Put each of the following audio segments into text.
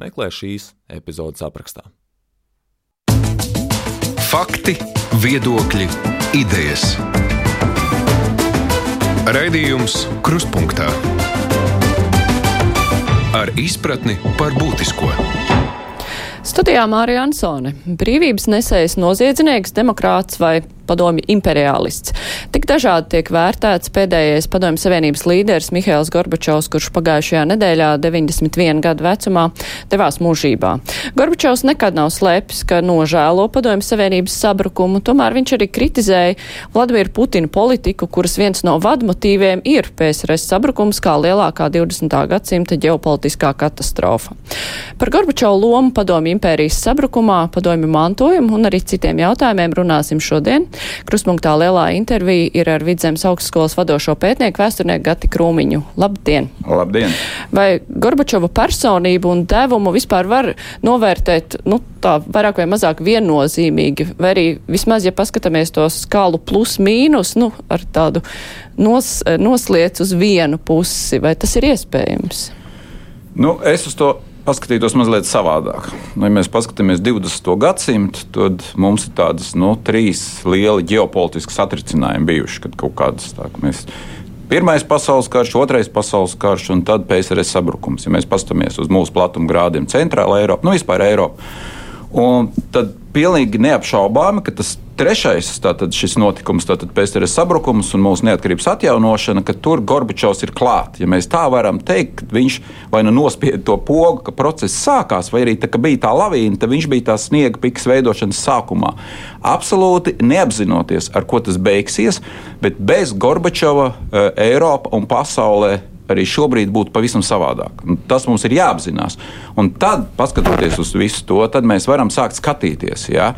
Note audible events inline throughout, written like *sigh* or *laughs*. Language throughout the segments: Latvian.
meklē šīs epizodes aprakstā. Fakti, viedokļi, idejas. Raidījums Krustpunktā ar izpratni par būtisko. Studijā Mārija Ansone - brīvības nesējs noziedznieks, demokrāts vai padomju imperialists. Tik dažādi tiek vērtēts pēdējais padomju savienības līderis Mihails Gorbačovs, kurš pagājušajā nedēļā 91 gadu vecumā devās mūžībā. Gorbačovs nekad nav slēpis, ka nožēlo padomju savienības sabrukumu, tomēr viņš arī kritizēja Vladimir Putina politiku, kuras viens no vadmotīviem ir PSRS sabrukums kā lielākā 20. gadsimta ģeopolitiskā katastrofa. Par Gorbačovu lomu padomju impērijas sabrukumā, padomju mantojumu un arī citiem jautājumiem runāsim šodien. Kruspunktā lielā intervija ir ar Vidzemes augstskolas vadošo pētnieku vēsturnieku Gati Krūmiņu. Labdien! Labdien! Vai Gorbačova personību un devumu vispār var novērtēt, nu, tā vairāk vai mazāk viennozīmīgi, vai arī vismaz, ja paskatāmies to skalu plus mīnus, nu, ar tādu nos, nosliec uz vienu pusi, vai tas ir iespējams? Nu, es uz to paskatītos mazliet savādāk. Ja mēs paskatāmies 20. gadsimtu, tad mums ir tādas nu, trīs lieli ģeopolitiski satricinājumi bijuši. Kad kaut kādas tā, ka mēs Pirmais pasaules karš, otrais pasaules karš un tad PSRS sabrukums. Ja mēs paskatāmies uz mūsu platuma grādiem, centrāla Eiropa, nu vispār Eiropa. Tad pilnīgi neapšaubāmi, ka tas trešais tātad, notikums, tātad PSRS sabrukums un mūsu neatkarības atjaunošana, ka tur Gorbačovs ir klāts. Ja mēs tā varam teikt, viņš vai nu nospieda to pogu, ka process sākās, vai arī tā, bija tā lavīna, tad viņš bija tā sniega pikas veidošanas sākumā. Absolūti neapzinoties, ar ko tas beigsies, bet bez Gorbačova eh, Eiropa un pasaulē arī šobrīd būtu pavisam savādāk. Un tas mums ir jāapzinās. Un tad, skatoties uz visu to, mēs varam sākt skatīties, ja,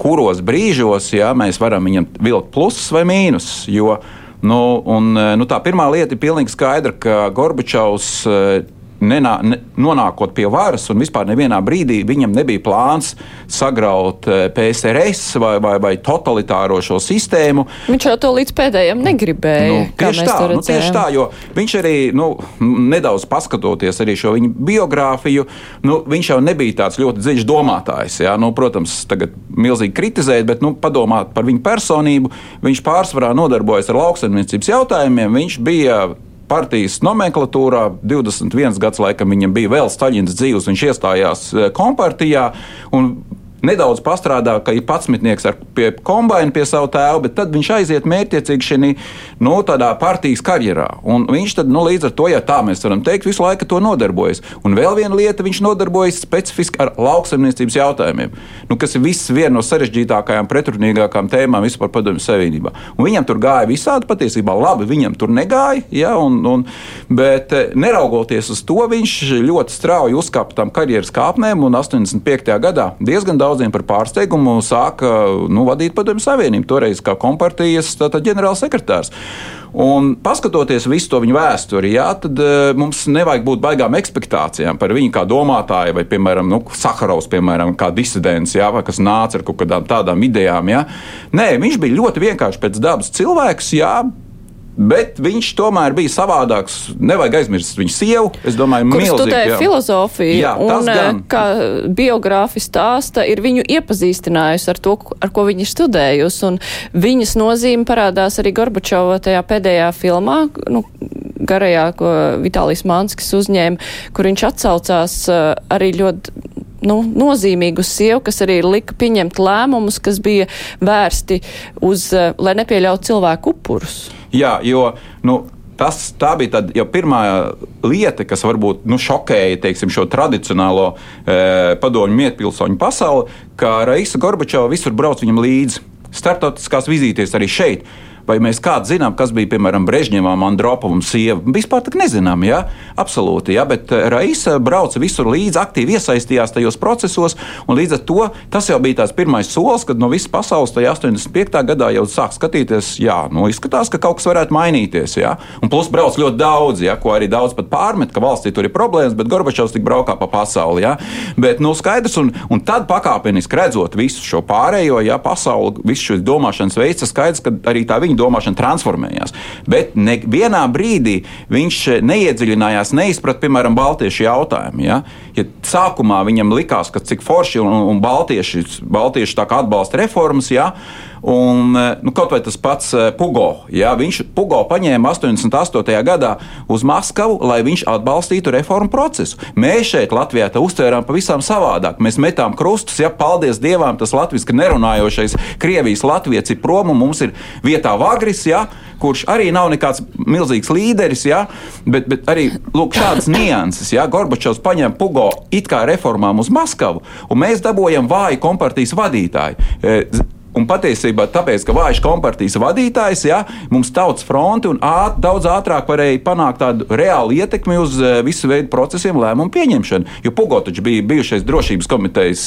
kuros brīžos ja, mēs varam viņam vilkt plusus vai mīnusus. Nu, un, nu, tā pirmā lieta ir pilnīgi skaidra, ka Gorbačovs nenā, ne, nonākot pie varas, un vispār nevienā brīdī viņam nebija plāns sagraut eh, PSRS vai, vai, vai totalitāro šo sistēmu. Viņš jau to līdz pēdējiem negribēja. Nu, tieši, tā, nu, tieši tā, jo viņš arī nu, nedaudz paskatoties arī šo viņa biogrāfiju, nu, viņš jau nebija tāds ļoti dziļš domātājs. Jā, nu, protams, tagad milzīgi kritizēt, bet nu, padomāt par viņu personību. Viņš pārsvarā nodarbojas ar lauksaimniecības jautājumiem. Viņš bija partijas nomenklatūrā. 21 gads laikam viņam bija vēl Staļins dzīves, viņš iestājās eh, kompartijā. Nedaudz pastrādā, ka ir patsmitnieks ar pie kombaina pie savu tēvu, bet tad viņš aiziet mērķiecīgi šajā nu, partijas karjerā. Un viņš tad, nu, līdz ar to, ja tā mēs varam teikt, visu laiku to nodarbojas. Un vēl viena lieta, viņš nodarbojas specifiski ar lauksaimniecības jautājumiem, nu, kas ir viss viena no sarežģītākajām, pretrunīgākām tēmām vispār padomju savienībā. Un viņam tur gāja visādi patiesībā labi, viņam tur negāja, ja, un, un, bet eh, neraugoties uz to, viņš ļoti strauji uzkāpa tam karjeras kāpnēm un 85. gadā diezgan daudz daudziem par pārsteigumu sāka nu, vadīt Padomju Savienību, toreiz kā kompartijas ģenerālsekretārs. Un paskatoties visu to viņa vēsturi, jā, tad uh, mums nevajag būt baigām expectācijām par viņu kā domātāju, vai, piemēram, nu, Sakarovs, piemēram, kā disidents, jā, vai kas nāca ar kaut kādām tādām idejām. Jā. Nē, viņš bija ļoti vienkārši pēc dabas cilvēks, jā, Bet viņš tomēr bija savādāks. Nevajag aizmirst viņa sievu. Es domāju, ka viņš studēja filozofiju. Jā, un, eh, gan. kā biogrāfi stāsta, ir viņu iepazīstinājusi ar to, ar ko viņa ir studējusi. Viņas nozīme parādās arī Gorbačova tajā pēdējā filmā, nu, garajā, ko Vitālijas Manskis uzņēma, kur viņš atsaucās uh, arī ļoti nu, nozīmīgu sievu, kas arī lika pieņemt lēmumus, kas bija vērsti uz, uh, lai nepieļautu cilvēku upurus. Jā, jo nu, tas bija jau pirmā lieta, kas varbūt nu, šokēja teiksim, šo tradicionālo e, padomju mietpilsoņu pasauli, ka Raisa Gorbačova visur brauc viņam līdzi. Startautiskās vizītes arī šeit. Vai mēs kādu zinām, kas bija, piemēram, Brežņevam, Andropovam sieva. Vispār tak nezinām, jā, absolūti, jā, bet eh, Raisa brauca visur līdzi, aktīvi iesaistījās tajos procesos, un līdz ar to tas jau bija tās pirmais solis, kad no visas pasaules tajā 85. gadā jau sāk skatīties, jā, nu, izskatās, ka kaut kas varētu mainīties, jā, un plus brauc ļoti daudz, jā, ko arī daudz pat pārmet, ka valstī tur ir problēmas, bet Gorbačovs tik braukā pa pasauli, jā, bet, nu, skaidrs, un, un tad pakāpeniski redzot visu šo pārējo, jā, pasauli, visu šis domāšanas veids, tas skaidrs, ka arī tā viņa domāšana transformējās. Bet vienā brīdī viņš neiedziļinājās, neizprat, piemēram, baltiešu jautājumu. Ja? ja sākumā viņam likās, ka cik forši un, un baltieši, baltieši atbalsta reformas, ja? Un, eh, nu, kaut vai tas pats eh, Pugo. Jā, viņš Pugo paņēma 88. gadā uz Maskavu, lai viņš atbalstītu reformu procesu. Mēs šeit Latvijā to uztvērām pavisam savādāk. Mēs metām krustus, ja paldies Dievam, tas latviešu nerunājošais Krievijas latviečs ir prom un mums ir vietā Vagris. Ja, kurš arī nav nekāds milzīgs līderis, ja, bet, bet arī lūk, šādas nianses. Ja, Gorbačovs paņem Pugo it kā reformām uz Maskavu, un mēs dabūjam vāju kompartijas vadītāju. E, Un patiesībā tāpēc, ka vājš kompartijas vadītājs, ja, mums tautas fronte un āt, daudz ātrāk varēja panākt tādu reālu ietekmi uz uh, visu veidu procesiem, lēmumu pieņemšanu. Jo Pugotočs bija bijušais drošības komitejas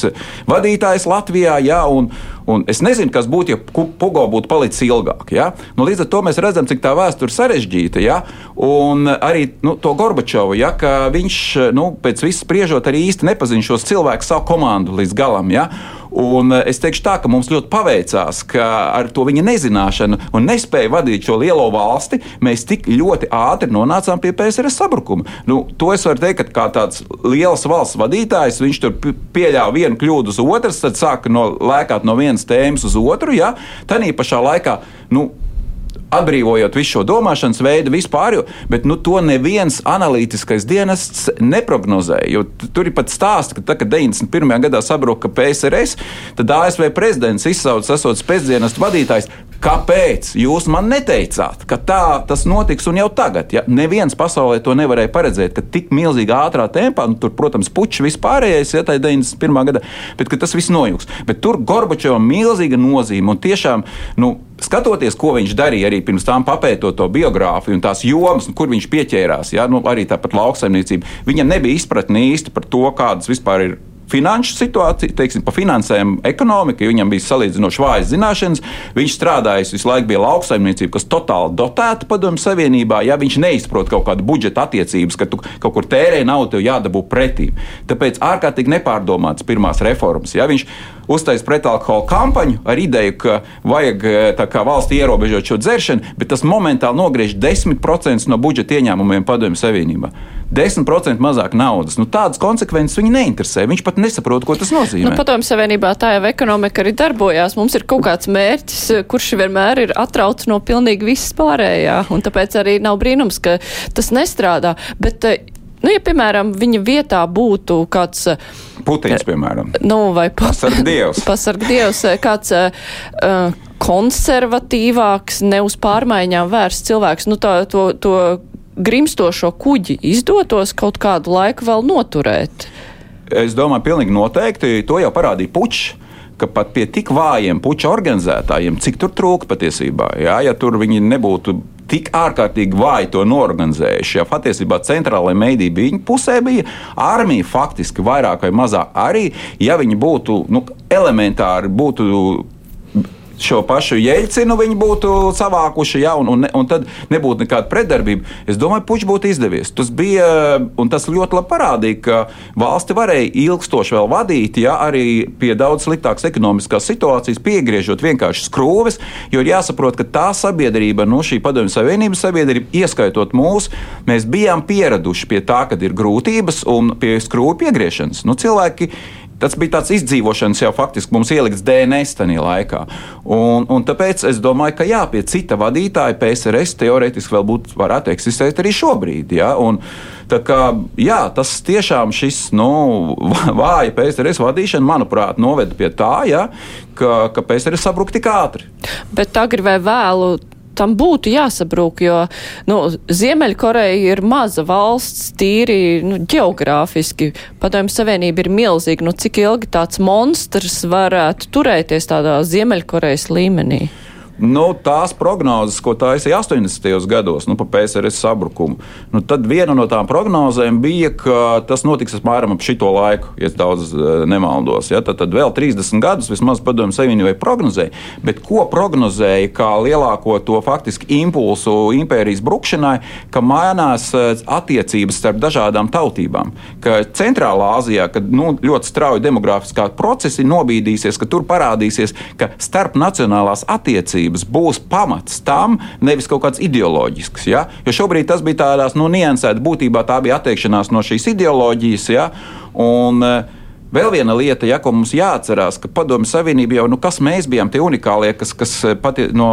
vadītājs Latvijā, ja, un, un es nezinu, kas būtu, ja Pugo būtu palicis ilgāk. Ja. Nu, līdz ar to mēs redzam, cik tā vēsture sarežģīta. Ja, un arī nu, to Gorbačovu, ja, ka viņš nu, pēc viss spriežot arī īsti nepazīst šos cilvēkus, savu komandu līdz galam. Ja. Un eh, es teikšu tā, ka mums ļoti paveicās, ka ar to viņa nezināšanu un nespēju vadīt šo lielo valsti, mēs tik ļoti ātri nonācām pie PSRS sabrukuma. Nu, to es varu teikt, ka kā tāds liels valsts vadītājs, viņš tur pieļāva vienu kļūdu uz otras, tad sāka no, lēkāt no vienas tēmas uz otru. Ja? Tad pašā laikā. Nu, atbrīvojot visu šo domāšanas veidu vispār, jo, bet nu, to neviens analītiskais dienests neprognozēja. Tur ir pat stāsts, ka, tā, kad 91. gadā sabruka PSRS, tad ASV prezidents izsauca, esot spēcdienestu vadītājs, Kāpēc jūs man neteicāt, ka tā tas notiks un jau tagad? Ja? Neviens pasaulē to nevarēja paredzēt, ka tik milzīgā ātrā tempā, nu, tur, protams, puķis vispārējais, ja tā ir 91. gada, bet tas viss nojūgs. Bet tur Gorbačovam milzīga nozīme un tiešām. Nu, skatoties, ko viņš darīja arī pirms tam papētot to biogrāfiju un tās jomas, kur viņš pieķērās, ja, nu, arī tāpat lauksaimniecība, viņam nebija izpratne īsti par to, kādas vispār ir finanšu situāciju, teiksim, pa finansēm ekonomika, jo viņam bija salīdzinoši vājas zināšanas. Viņš strādājis visu laiku pie lauksaimniecības, kas totāli dotēta padomju savienībā. Ja viņš neizprot kaut kādu budžeta attiecības, ka tu kaut kur tērē naudu, tev jādabū pretī. Tāpēc ārkārtīgi nepārdomāts pirmās reformas. Ja viņš uztaisīja pretalkohola kampaņu ar ideju, ka vajag kā, valsts ierobežot šo dzeršanu, bet tas momentāli nogriež 10% no budžeta ieņēmumiem padomju savienībā. 10% mazāk naudas. Nu, tādas konsekvences viņu neinteresē. Viņš pat nesaprot, ko tas nozīmē. Nu, Padomju Savienībā tā jau ekonomika arī darbojās. Mums ir kaut kāds mērķis, kurš vienmēr ir atrauts no pilnīgi viss pārējā. Un tāpēc arī nav brīnums, ka tas nestrādā. Bet, eh, Nu, ja, piemēram, viņa vietā būtu kāds. Eh, Putins, piemēram. Nu, vai pasarg dievs. *laughs* pasarg dievs, eh, kāds uh, konservatīvāks, ne uz pārmaiņām vērsts cilvēks, nu, tā, to, to grimstošo kuģi izdotos kaut kādu laiku vēl noturēt? Es domāju, pilnīgi noteikti. To jau parādīja puķis ka pat pie tik vājiem puča organizētājiem, cik tur trūka patiesībā, jā, ja tur viņi nebūtu tik ārkārtīgi vāji to norganizējuši. Ja patiesībā centrālajā mēdī bija viņa pusē, bija armija faktiski vairāk vai mazāk arī, ja viņi būtu nu, elementāri būtu šo pašu Jeļcinu viņi būtu savākuši, ja, un, un, un tad nebūtu nekāda pretdarbība. Es domāju, puķis būtu izdevies. Tas bija, un tas ļoti labi parādīja, ka valsti varēja ilgstoši vēl vadīt, ja arī pie daudz sliktākas ekonomiskās situācijas, piegriežot vienkārši skrūves, jo ir jāsaprot, ka tā sabiedrība, nu, šī padomju savienības sabiedrība, ieskaitot mūs, mēs bijām pieraduši pie tā, kad ir grūtības un pie skrūvu piegriešanas. Nu, cilvēki Tas bija tāds izdzīvošanas jau faktiski mums ielikts DNS tajā laikā. Un, un tāpēc es domāju, ka jā, pie cita vadītāja PSRS teorētiski vēl būtu varētu eksistēt arī šobrīd. Ja? Un, kā, jā, tas tiešām šis nu, *laughs* vāja PSRS vadīšana, manuprāt, noveda pie tā, ja, ka, ka PSRS sabruka tik ātri. Bet agri vai vēlu tam būtu jāsabrūk, jo nu, Ziemeļkoreja ir maza valsts, tīri nu, geogrāfiski. Padomju Savienība ir milzīga. Nu, cik ilgi tāds monstrs varētu turēties tādā Ziemeļkorejas līmenī? Nu, tās prognozes, ko taisīja 80. gados nu, par PSRS sabrukumu, nu, tad viena no tām prognozēm bija, ka tas notiks apmēram ap šito laiku, ja daudz eh, nemaldos. Ja? Tad, tad vēl 30 gadus vismaz padomju savienībai prognozēja, bet ko prognozēja kā lielāko to faktiski impulsu impērijas brukšanai, ka mainās eh, attiecības starp dažādām tautībām. Ka Centrālā Āzijā, kad nu, ļoti strauji demogrāfiskā procesi nobīdīsies, ka tur parādīsies, ka starp nacionālās attiecības attiecības būs pamats tam, nevis kaut kāds ideoloģisks. Ja? Jo šobrīd tas bija tādās nu, niansētas būtībā, tā bija atteikšanās no šīs ideoloģijas. Ja? Un, uh, Vēl viena lieta, ja, ko mums jāatcerās, ka Padomju Savienība jau, nu, kas mēs bijām tie unikālie, kas, kas eh, pati, no,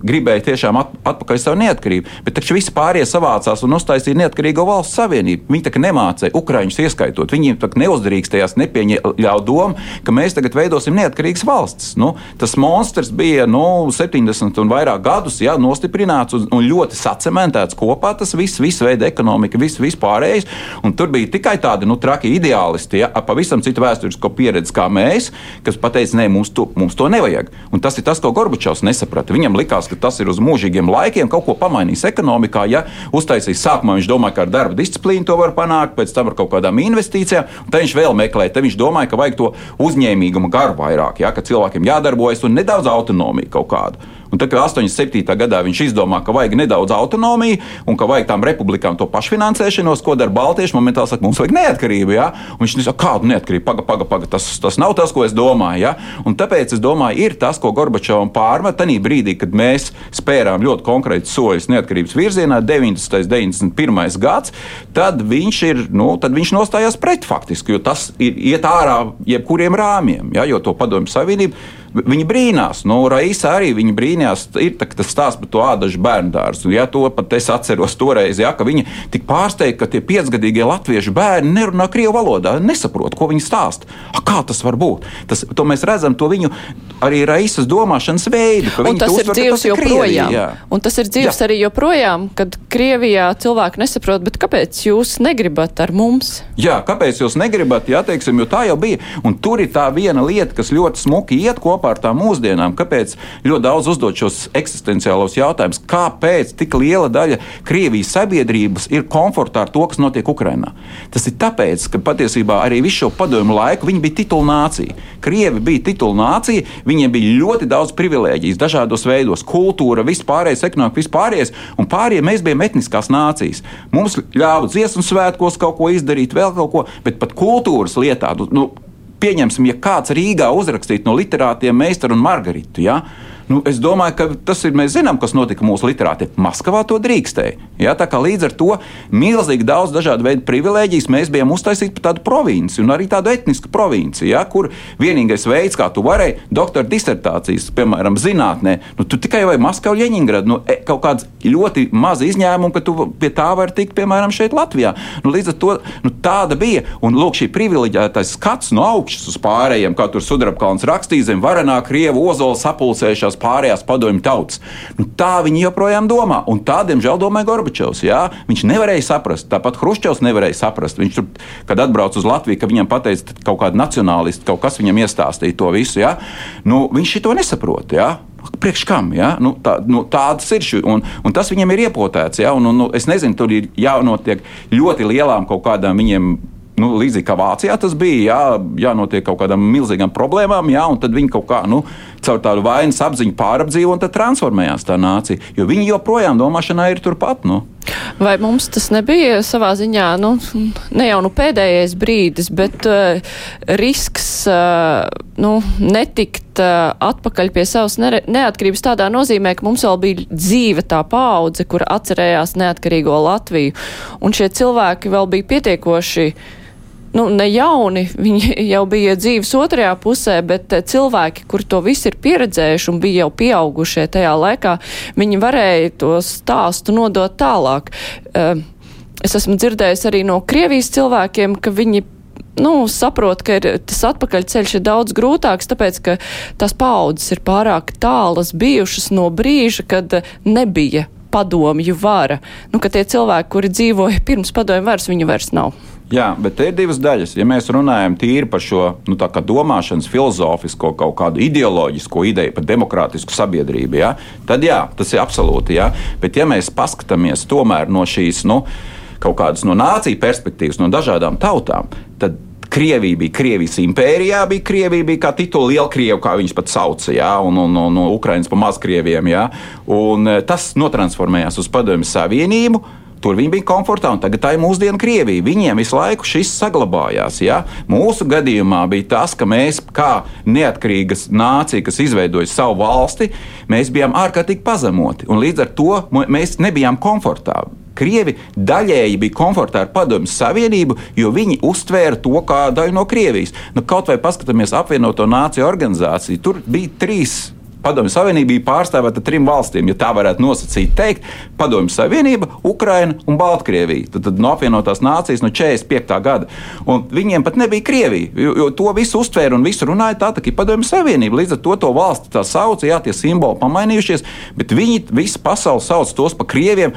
gribēja tiešām at, atpakaļ savu neatkarību, bet taču visi pārējie savācās un uztaisīja neatkarīgo valsts savienību. Viņi tā kā nemācīja, Ukraiņus ieskaitot. Viņi tā kā neuzdrīkstējās, nepieņēma domu, ka mēs tagad veidosim neatkarīgas valsts. Nu, tas monstrs bija nu, 70 un vairāk gadus ja, nostiprināts un, un ļoti sacementēts kopā. Tas viss, viss veida ekonomika, viss, viss pārējais. Un tur bija tikai tādi nu, traki ideālisti, ja, pavisam citu vēsturisko pieredzi kā mēs, kas pateica, nē, mums to, mums to nevajag. Un tas ir tas, ko Gorbačovs nesaprata. Viņam likās, ka tas ir uz mūžīgiem laikiem, kaut ko pamainīs ekonomikā. Ja uztaisīs sākumā, viņš domāja, ka ar darba disciplīnu to var panākt, pēc tam ar kaut kādām investīcijām, tad viņš vēl meklē. Tad viņš domāja, ka vajag to uzņēmīgumu garu vairāk, ja, ka cilvēkiem jādarbojas un nedaudz autonomiju kaut kādu. Un tad, kad 87. gadā viņš izdomā, ka vajag nedaudz autonomiju un ka vajag tām republikām to pašfinansēšanos, ko dara Baltieši, momentāli saka, mums vajag neatkarību. Ja? Un viņš saka, kādu neatkarību, paga, paga, paga, tas, tas nav tas, ko es domāju. Ja? Un tāpēc es domāju, ir tas, ko Gorbačovam pārmet tajā brīdī, kad mēs spērām ļoti konkrētus soļus neatkarības virzienā, 90. un 91. gads, tad viņš ir, nu, tad viņš nostājās pret faktiski, jo tas ir iet ārā jebkuriem rāmjiem, ja? jo to padomju savienību Viņi brīnās, nu, Raisa arī viņa brīnījās. Ir tā, tas stāsts par to ādažu bērnu dārzu. Ja, to pat es atceros toreiz, ja, ka viņi tik pārsteigti, ka tie piecgadīgie latviešu bērni nerunā krievu valodā, nesaprot, ko viņi stāsta. A, kā tas var būt? Tas, to mēs redzam, to viņu arī Raisas domāšanas veidu. Un tas uzvar, ir dzīves joprojām. Krievija, un tas ir dzīves jā. arī joprojām, kad Krievijā cilvēki nesaprot, bet kāpēc jūs negribat ar mums? Jā, kāpēc jūs negribat, jā, teiksim, jo tā jau bija. Un tur ir tā viena lieta, kas ļoti smuki iet kopā ar tām mūsdienām. Kāpēc ļoti daudz uzdot šos eksistenciālos jautājumus? Kāpēc tik liela daļa Krievijas sabiedrības ir komfortā ar to, kas notiek Ukrajinā? Tas ir tāpēc, ka patiesībā arī visu šo padomu laiku viņi bija titulnācija. Krievi bija titulnācija, Viņiem bija ļoti daudz privilēģijas, dažādos veidos, kultūra, vispārējais, ekonomika, vispārējais, un pārējie mēs bijām etniskās nācijas. Mums ļāva dziesmu svētkos kaut ko izdarīt, vēl kaut ko, bet pat kultūras lietā. Nu, pieņemsim, ja kāds Rīgā uzrakstītu no literātiem Meistaru un Margaritu. Ja? Nu, es domāju, ka tas ir. Mēs zinām, kas notika mūsu literātiem. Maskavā to drīkstēja. Ja, tā kā līdz ar to milzīgi daudz dažādu veidu privilēģijas mēs bijām uztaisīti par tādu provinci un arī tādu etnisku provinci, ja, kur vienīgais veids, kā tu varēji doktora disertācijas, piemēram, zinātnē, nu, tu tikai vai Maskava, Ļeņingrada, nu, e, kaut kāds ļoti maz izņēmums, ka tu pie tā vari tikt, piemēram, šeit Latvijā. Nu, līdz ar to nu, tāda bija. Un lūk, šī privileģētais skats no augšas uz pārējiem, kā tur Sudrabkalns rakstīja zem varenā Krievu ozola sapulcējušās tās pārējās padomju tautas. Nu, tā viņi joprojām domā, un tā, diemžēl, domāja Gorbačovs. Jā? Viņš nevarēja saprast, tāpat Hruščovs nevarēja saprast. Viņš tur, kad atbrauca uz Latviju, ka viņam pateica, ka kaut kāda nacionālisti kaut kas viņam iestāstīja to visu. Jā? Nu, viņš to nesaprot. Jā? Priekš kam? Ja? Nu, tā, nu, tādas ir šī, un, un tas viņam ir iepotēts. Ja? Un, un, nu, es nezinu, tur ir jānotiek ļoti lielām kaut kādām viņiem nu, līdzīgi kā Vācijā tas bija, jā, jānotiek kaut kādām milzīgām problēmām, jā, un tad viņi kaut kā nu, caur tādu vainas apziņu pārapdzīvo un tad transformējās tā nācija. Jo viņi joprojām domāšanā ir turpat. Nu. Vai mums tas nebija savā ziņā, nu, ne jau nu pēdējais brīdis, bet uh, risks uh, nu, netikt uh, atpakaļ pie savas neatkarības tādā nozīmē, ka mums vēl bija dzīve tā paudze, kur atcerējās neatkarīgo Latviju, un šie cilvēki vēl bija pietiekoši nu, ne jauni, viņi *laughs* jau bija dzīves otrajā pusē, bet eh, cilvēki, kur to visu ir pieredzējuši un bija jau pieaugušie tajā laikā, viņi varēja to stāstu nodot tālāk. Eh, es esmu dzirdējis arī no Krievijas cilvēkiem, ka viņi nu, saprot, ka ir, tas atpakaļceļš ir daudz grūtāks, tāpēc, ka tās paudzes ir pārāk tālas bijušas no brīža, kad nebija padomju vara. Nu, ka tie cilvēki, kuri dzīvoja pirms padomju varas, viņu vairs nav. Jā, bet te ir divas daļas. Ja mēs runājam tīri par šo nu, domāšanas, filozofisko, kaut kādu ideoloģisko ideju par demokrātisku sabiedrību, jā, tad jā, tas ir absolūti. Jā. Bet ja mēs paskatāmies tomēr no šīs nu, kaut kādas no nāciju perspektīvas, no dažādām tautām, tad Krievija bija Krievijas impērijā, bija Krievija bija kā titula Lielkrievu, kā viņas pat sauca, jā, un, un, un, un Ukraiņas pa mazkrieviem. Jā, un eh, tas notransformējās uz Padomju Savienību. Tur viņi bija komfortā, un tagad tā ir mūsdienu Krievija. Viņiem visu laiku šis saglabājās. Ja? Mūsu gadījumā bija tas, ka mēs, kā neatkarīga nācija, kas izveidoja savu valsti, mēs bijām ārkārtīgi pazemoti. Līdz ar to mēs nebijām komfortā. Krievi daļēji bija komfortā ar Padomju Savienību, jo viņi uztvēra to kā daļu no Krievijas. Nu, kaut vai paskatāmies apvienoto nāciju organizāciju, tur bija trīs Padomju Savienība bija pārstāvēta trim valstīm, ja tā varētu nosacīt, teikt, Padomju Savienība, Ukraina un Baltkrievija. Tad, tad no apvienotās nācijas no 45. gada. Un viņiem pat nebija Krievija, jo, jo to visu uztvēra un visu runāja tā, tā kā Padomju Savienība. Līdz ar to to valsti tā sauc, jā, tie simboli pamainījušies, bet viņi visu pasauli sauc tos par Krieviem.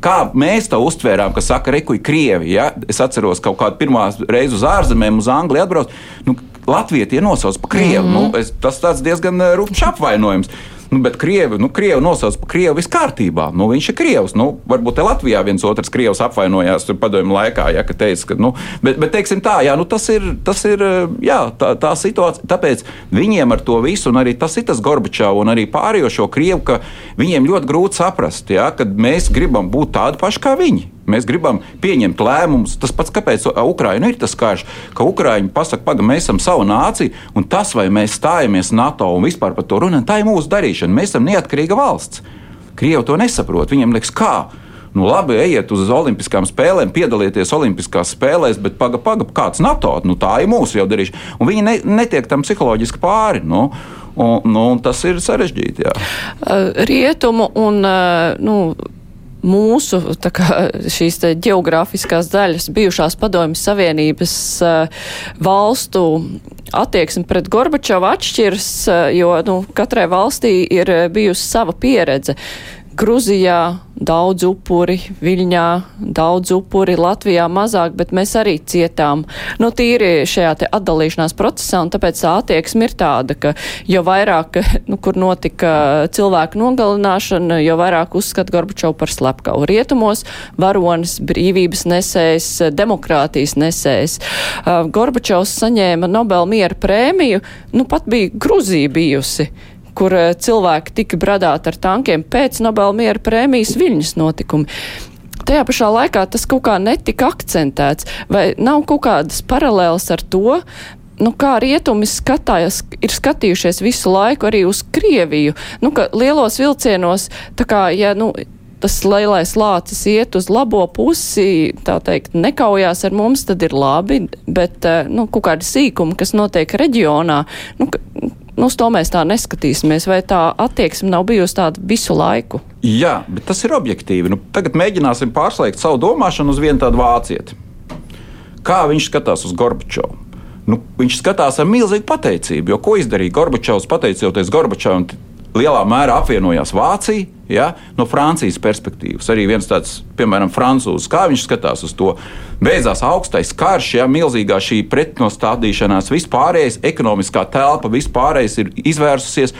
Kā mēs to uztvērām, ka saka, rekuji Krievi. Ja? Es atceros kaut kādu pirmā reizi uz ārzemēm, uz Angliju atbraukt. Nu, Latvija tie nosauc par krievu. Mm -hmm. nu, es, tas diezgan eh, rupjš apvainojums. Nu, bet krievi, nu, krievi nosauc par krievu viss kārtībā. Nu, viņš ir krievs. Nu, varbūt te Latvijā viens otrs krievs apvainojās padomju laikā, ja, ka teica, ka, nu, bet, bet teiksim tā, jā, nu, tas ir, tas ir jā, tā, tā situācija. Tāpēc viņiem ar to visu, un arī tas ir tas Gorbačovs un arī pārējo šo krievu, ka viņiem ļoti grūti saprast, ja, ka mēs gribam būt tādi paši kā viņi. Mēs gribam pieņemt lēmumus. Tas pats, kāpēc Ukraiņa ir tas karš, ka Ukraiņi pasakā, pagaidi, mēs esam savu nāciju, un tas, vai mēs stājamies NATO un vispār par to runājam, tā ir mūsu darīšana. Mēs esam neatkarīga valsts. Krievi to nesaprot. Viņiem liekas, kā. Nu, labi, ejiet uz Olimpiskām spēlēm, piedalieties Olimpiskās spēlēs, bet paga, paga, kāds NATO? Nu, tā ir mūsu jau darīšana. Un viņi ne, netiek tam psiholoģiski pāri. Nu, un, nu, tas ir sarežģīti. Jā. Rietumu un. Nu, mūsu kā, šīs geogrāfiskās daļas, bijušās padomjas Savienības uh, valstu attieksme pret Gorbačovu atšķiras, uh, jo nu, katrai valstī ir bijusi sava pieredze. Gruzijā daudz upuri, Viļņā daudz upuri, Latvijā mazāk, bet mēs arī cietām. Nu, tīri šajā te atdalīšanās procesā, un tāpēc tā attieksme ir tāda, ka jo vairāk, *laughs* nu, kur notika cilvēku nogalināšana, jo vairāk uzskata Gorbačovu par slepkavu. Rietumos varonis, brīvības nesējs, demokrātijas nesējs. Gorbačovs saņēma Nobel miera prēmiju, nu, pat bija Gruzija bijusi kur eh, cilvēki tika bradāti ar tankiem pēc Nobel miera prēmijas Viļņas notikumi. Tajā pašā laikā tas kaut kā netika akcentēts, vai nav kaut kādas paralēlas ar to, nu, kā rietumi skatās, ir skatījušies visu laiku arī uz Krieviju. Nu, ka lielos vilcienos, tā kā, ja, nu, tas lielais lācis iet uz labo pusi, tā teikt, nekaujās ar mums, tad ir labi, bet, eh, nu, kaut kādi sīkumi, kas notiek reģionā, nu, Nu, uz to mēs tā neskatīsimies, vai tā attieksme nav bijusi tāda visu laiku. Jā, bet tas ir objektīvi. Nu, tagad mēģināsim pārslēgt savu domāšanu uz vienu tādu vācieti. Kā viņš skatās uz Gorbačovu? Nu, viņš skatās ar milzīgu pateicību, jo ko izdarīja Gorbačovs pateicoties Gorbačovam lielā mērā apvienojās Vācija. Ja? No Francijas perspektīvas arī viens tāds, piemēram, frančūzs, kā viņš skatās uz to. Beidzās augstais karš, ja milzīgā šī pretnostādīšanās, vispārējais ekonomiskā telpa, vispārējais ir izvērsusies.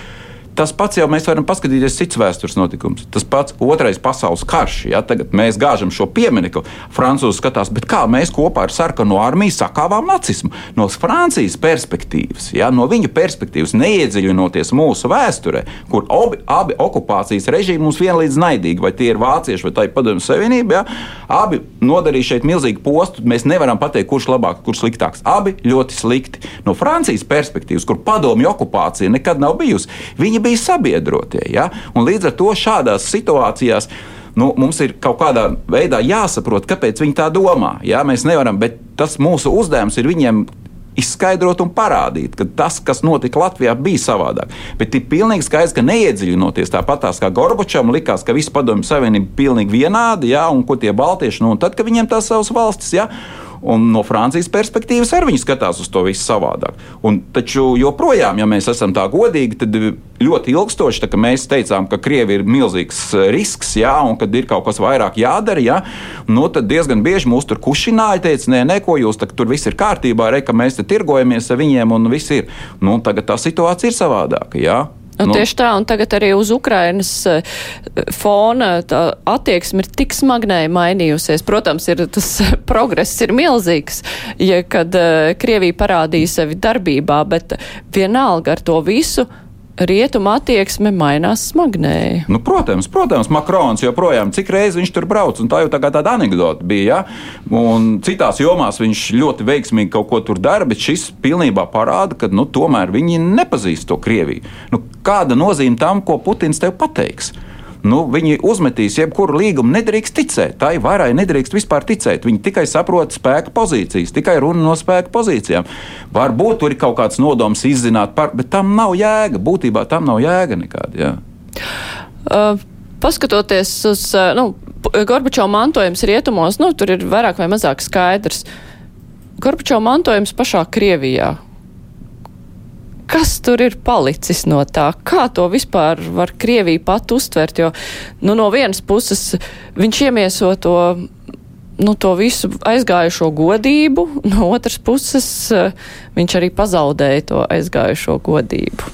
Tas pats jau mēs varam paskatīties cits vēstures notikums. Tas pats otrais pasaules karš. Ja? Tagad mēs gāžam šo pieminiektu. Francūzi skatās, kā mēs kopā ar sarkano armiju sakāvām nacismu. No Francijas perspektīvas, ja? no viņu perspektīvas, neiedziļinoties mūsu vēsturē, kur obi, abi okupācijas režīmi mums vienlīdz naidīgi, vai tie ir vācieši vai tā ir padomju savienība, ja? abi nodarīja šeit milzīgu postu. Mēs nevaram pateikt, kurš labāks, kurš sliktāks. Abi ļoti slikti. No Francijas perspektīvas, kur padomju okupācija nekad nav bijusi, viņi viņi bija sabiedrotie. Ja? Un līdz ar to šādās situācijās. Nu, mums ir kaut kādā veidā jāsaprot, kāpēc viņi tā domā. Jā, mēs nevaram, bet tas mūsu uzdevums ir viņiem izskaidrot un parādīt, ka tas, kas notika Latvijā, bija savādāk. Bet ir pilnīgi skaidrs, ka neiedziļinoties tāpatās kā Gorbačam, likās, ka visa padomju savienība ir pilnīgi vienāda, ja, un ko tie baltieši, nu, un tad, kad viņiem tās savas valstis, ja, Un no Francijas perspektīvas arī viņi skatās uz to visu savādāk. Un, taču joprojām, ja mēs esam tā godīgi, tad ļoti ilgstoši, tā, mēs teicām, ka Krievija ir milzīgs eh, risks, jā, un kad ir kaut kas vairāk jādara, jā, nu, tad diezgan bieži mūs tur kušināja, teica, nē, nē, ko jūs tur viss ir kārtībā, re, ka mēs te tirgojamies ar viņiem un viss ir. Nu, tagad tā situācija ir savādāka. Jā. Nu, nu, tieši tā, un tagad arī uz Ukrainas eh, fona attieksme ir tik smagnēji mainījusies. Protams, ir tas progress ir milzīgs, ja kad uh, Krievija parādīja sevi darbībā, bet vienalga ar to visu rietuma attieksme mainās smagnēji. Nu, protams, protams, Makrons joprojām, cik reizes viņš tur brauc, un tā jau tā tāda anekdote bija. Ja? Un citās jomās viņš ļoti veiksmīgi kaut ko tur dara, bet šis pilnībā parāda, ka nu, tomēr viņi nepazīst to Krieviju. Nu, kāda nozīme tam, ko Putins tev pateiks? nu, viņi uzmetīs jebkuru līgumu, nedrīkst ticēt. Tā ir varai nedrīkst vispār ticēt. Viņi tikai saprot spēka pozīcijas, tikai runa no spēka pozīcijām. Varbūt tur ir kaut kāds nodoms izzināt par, bet tam nav jēga. Būtībā tam nav jēga nekāda. Jā. Uh. Paskatoties uz uh, nu, Gorbačova mantojums rietumos, nu, tur ir vairāk vai mazāk skaidrs. Gorbačova mantojums pašā Krievijā kas tur ir palicis no tā? Kā to vispār var Krievija pat uztvert? Jo nu, no vienas puses viņš iemieso to. Nu, to visu aizgājušo godību, no otras puses viņš arī pazaudēja to aizgājušo godību.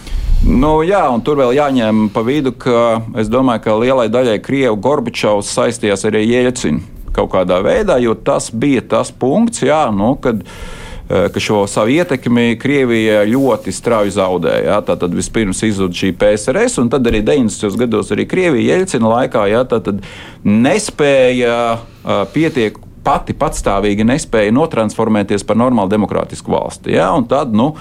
Nu, jā, un tur vēl jāņem pa vidu, ka es domāju, ka lielai daļai Krievu Gorbačovs saistījās arī Jēlcinu kaut kādā veidā, jo tas bija tas punkts, jā, nu, kad Eh, ka šo savu ietekmi Krievija ļoti strauji zaudēja. Ja? Tad vispirms izzuda šī PSRS, un tad arī 90. gados arī Krievija Jeļcina laikā ja? nespēja eh, pietiek pati patstāvīgi nespēja notransformēties par normālu demokrātisku valsti. Ja? Tad, nu,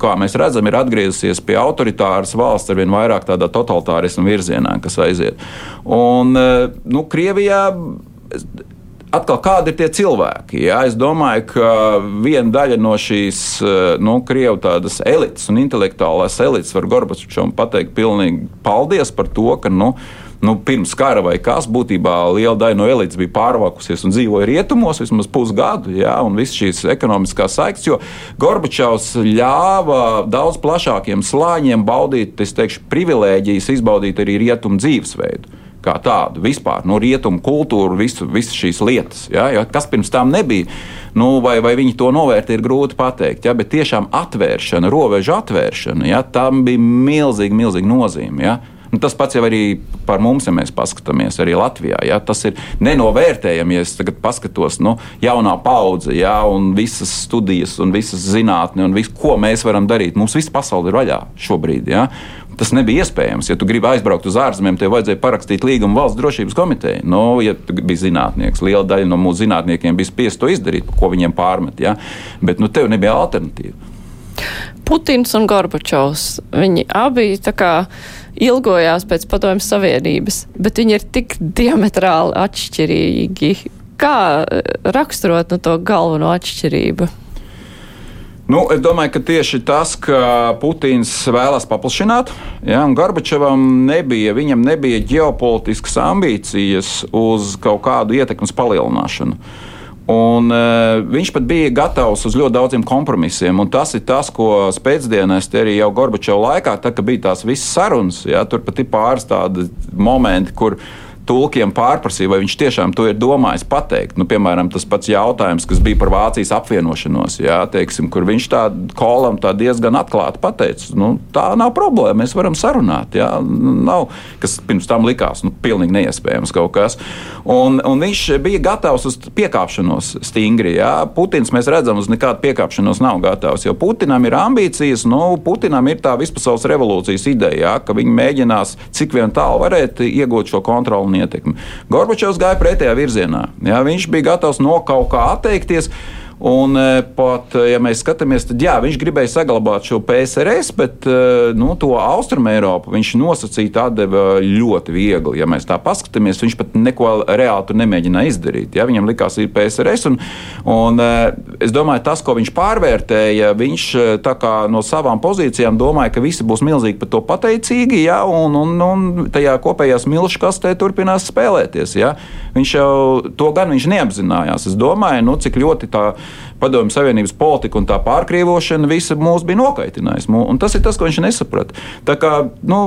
kā mēs redzam, ir atgriezusies pie autoritāras valsts ar vien vairāk tādā totalitārismu virzienā, kas aiziet. Un, eh, nu, Krievijā atkal kādi ir tie cilvēki. Jā? Es domāju, ka viena daļa no šīs eh, nu, krievu tādas elites un intelektuālās elites var Gorbačovam pateikt pilnīgi paldies par to, ka. Nu, nu, pirms kara vai kas, būtībā liela daļa no elites bija pārvākusies un dzīvoja rietumos vismaz pusgadu, ja, un visas šīs ekonomiskās saites, jo Gorbačovs ļāva daudz plašākiem slāņiem baudīt, es teikšu, privilēģijas, izbaudīt arī rietumu dzīvesveidu kā tādu, vispār no rietumu kultūru, visu, visas šīs lietas. Ja, ja, kas pirms tam nebija, nu, vai, vai viņi to novērtē, ir grūti pateikt. Ja, bet tiešām atvēršana, robežu atvēršana, ja, tam bija milzīga, milzīga nozīme. Ja. Un tas pats jau arī par mums, ja mēs paskatāmies arī Latvijā. Ja, tas ir nenovērtējami, ja es tagad paskatos, nu, jaunā paudze, ja, un visas studijas, un visas zinātnes, un visu, ko mēs varam darīt. Mums viss pasaule ir vaļā šobrīd. Ja. Tas nebija iespējams. Ja tu gribi aizbraukt uz ārzemēm, tev vajadzēja parakstīt līgumu valsts drošības komitejai. Nu, ja tu biji zinātnieks, liela daļa no mūsu zinātniekiem bija spiest to izdarīt, ko viņiem pārmet. Ja? Bet nu, tev nebija alternatīva. Putins un Gorbačovs. Viņi abi ilgojās pēc Padomju Savienības, bet viņi ir tik diametrāli atšķirīgi. Kā raksturot no to galveno atšķirību? Nu, es domāju, ka tieši tas, ka Putins vēlas paplašināt, ja, un Gorbačovam nebija, viņam nebija ģeopolitiskas ambīcijas uz kaut kādu ietekmes palielināšanu. Un, uh, viņš pat bija gatavs uz ļoti daudziem kompromisiem. Tas ir tas, ko spēcdienesti arī jau Gorbačova laikā, tad, kad bija tās visas sarunas, ja, tur pat ir pāris tādi momenti, kur viņa tulkiem pārprasīja, vai viņš tiešām to ir domājis pateikt. Nu, piemēram, tas pats jautājums, kas bija par Vācijas apvienošanos, jā, teiksim, kur viņš tā kolam tā diezgan atklāti pateica, nu, tā nav problēma, mēs varam sarunāt. Jā, nav, kas pirms tam likās nu, pilnīgi neiespējams kaut kas. Un, un viņš bija gatavs uz piekāpšanos stingri. Jā. Putins, mēs redzam, uz nekādu piekāpšanos nav gatavs, jo Putinam ir ambīcijas, nu, Putinam ir tā vispasaules revolūcijas ideja, jā, ka viņi mēģinās cik vien tālu varēt iegūt šo kontroli ietekmi. Gorbačovs gāja pretējā virzienā. Jā, viņš bija gatavs no kaut kā atteikties. Un e, pat, e, ja mēs skatāmies, tad jā, viņš gribēja saglabāt šo PSRS, bet e, nu, to Austrumu Eiropu viņš nosacīti atdeva ļoti viegli. Ja mēs tā paskatāmies, viņš pat neko reāli tur nemēģināja izdarīt. Ja? Viņam likās, ir PSRS. Un, un, es domāju, tas, ko viņš pārvērtēja, viņš no savām pozīcijām domāja, ka visi būs milzīgi par to pateicīgi, ja? un, un, un tajā kopējās milšu kastē turpinās spēlēties. Ja? Viņš jau to gan viņš neapzinājās. Es domāju, nu, cik ļoti tā Padomju Savienības politika un tā pārkrievošana visa mūs bija nokaitinājusi. Tas ir tas, ko viņš nesaprata. Tā kā, nu,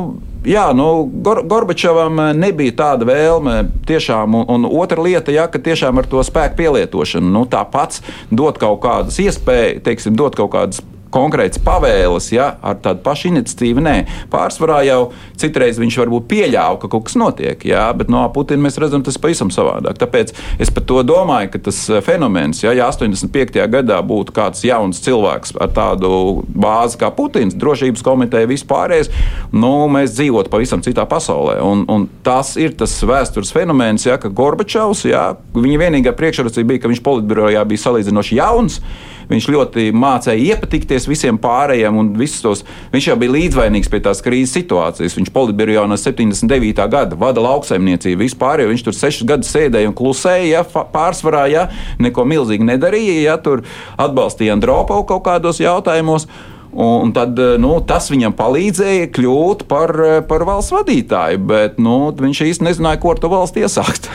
jā, nu, Gor Gorbačovam nebija tāda vēlme tiešām, un, un otra lieta, ja, ka tiešām ar to spēku pielietošanu, nu, tā pats dot kaut kādas iespējas, teiksim, dot kaut kādas konkrēts pavēles, ja ar tādu pašu iniciatīvu. Nē, pārsvarā jau citreiz viņš varbūt pieļāva, ka kaut kas notiek, ja, bet no Putina mēs redzam, tas pavisam savādāk. Tāpēc es par to domāju, ka tas eh, fenomens, ja, ja 85. gadā būtu kāds jauns cilvēks ar tādu bāzi kā Putins, drošības komiteja, vispārējais, nu, mēs dzīvotu pavisam citā pasaulē. Un, un tas ir tas vēstures fenomens, ja, ka Gorbačovs, ja, viņa vienīgā priekšrocība bija, ka viņš politbirojā bija salīdzinoši jauns. Viņš ļoti mācīja iepatikties visiem pārējiem, un tos, viņš jau bija līdzvainīgs pie tās krīzes situācijas. Viņš politbirojā no 79. gada vada lauksaimniecību vispār, jo viņš tur sešus gadus sēdēja un klusēja, ja, pārsvarā, ja neko milzīgi nedarīja, ja tur atbalstīja Andropovu kaut kādos jautājumos. Un tad nu, tas viņam palīdzēja kļūt par, par valsts vadītāju, bet nu, viņš īstenībā nezināja, ko ar to valsti iesākt.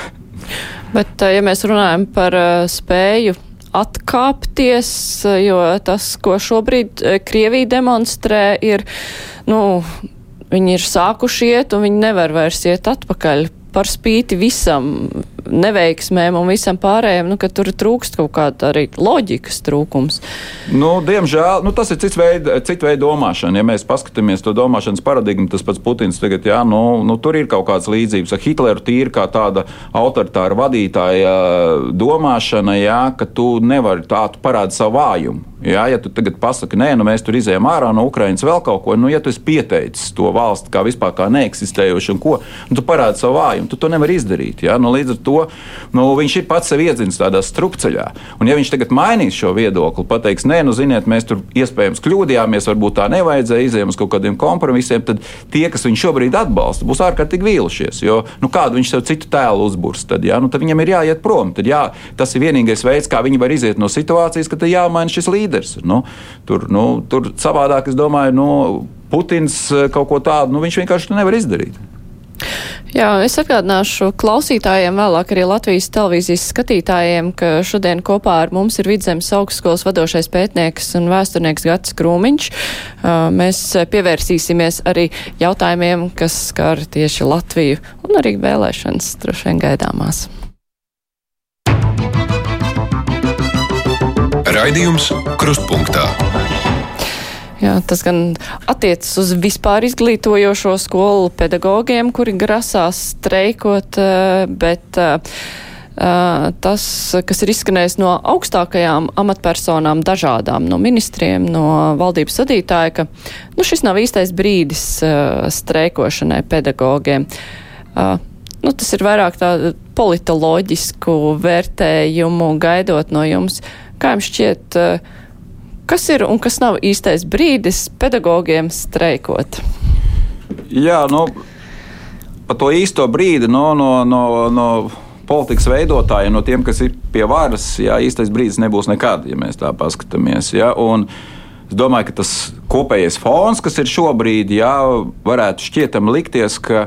Bet, ja mēs runājam par spēju atkāpties, jo tas, ko šobrīd eh, Krievija demonstrē, ir, nu, viņi ir sākuši iet un viņi nevar vairs iet atpakaļ. Par spīti visam neveiksmēm un visam pārējiem, nu, ka tur trūkst kaut kāda arī loģikas trūkums. Nu, diemžēl nu, tas ir cits veids cit veid domāšana. Ja mēs paskatāmies to domāšanas paradigmu, tas pats Putins tagad, jā, nu, nu, tur ir kaut kādas līdzības ar Hitleru tīri kā tāda autoritāra vadītāja domāšana, jā, ka tu nevari tādu parādīt savu vājumu. Jā, ja tu tagad pasaki, nē, nu mēs tur izējām ārā no Ukrainas vēl kaut ko, nu, ja tu esi pieteicis to valsti kā vispār kā neeksistējošu un ko, nu, tu parādi savu vājumu, tu to nevari izdarīt. Jā, nu, līdz ar to nu, viņš ir pats sev iedzins tādā strupceļā. Un ja viņš tagad mainīs šo viedokli, pateiks, nē, nu, ziniet, mēs tur iespējams kļūdījāmies, varbūt tā nevajadzēja, izējām uz kaut kādiem kompromisiem, tad tie, kas viņu šobrīd atbalsta, būs ārkārtīgi vīlušies. Jo, nu, kādu viņš sev citu tēlu uzbūrs, tad, jā, nu, tad viņam ir jāiet prom. Tad, jā, tas ir vienīgais veids, kā viņi var iziet no situācijas, ka jāmaina šis līderis. Nu, tur, nu, tur savādāk, es domāju, nu, Putins eh, kaut ko tādu nu, viņš vienkārši nevar izdarīt. Jā, es atgādināšu klausītājiem, vēlāk arī Latvijas televīzijas skatītājiem, ka šodien kopā ar mums ir Vidzemes augstskolas vadošais pētnieks un vēsturnieks Gats Krūmiņš. Mēs pievērsīsimies arī jautājumiem, kas skar tieši Latviju un arī vēlēšanas droši vien gaidāmās. Raidījums Krustpunktā. Jā, tas gan attiecas uz vispār izglītojošo skolu pedagogiem, kuri grasās streikot, eh, bet uh, tas, kas ir izskanējis no augstākajām amatpersonām, dažādām, no ministriem, no valdības vadītāja, ka nu, šis nav īstais brīdis uh, streikošanai pedagogiem. Uh, nu, tas ir vairāk tādu politoloģisku vērtējumu gaidot no jums. Uh, Kā jums šķiet, eh, kas ir un kas nav īstais brīdis pedagogiem streikot? Jā, nu, par to īsto brīdi no, no, no, no politikas veidotājiem, no tiem, kas ir pie varas, jā, īstais brīdis nebūs nekad, ja mēs tā paskatāmies. Jā, un, Es domāju, ka tas kopējais fons, kas ir šobrīd, jā, varētu šķietam likties, ka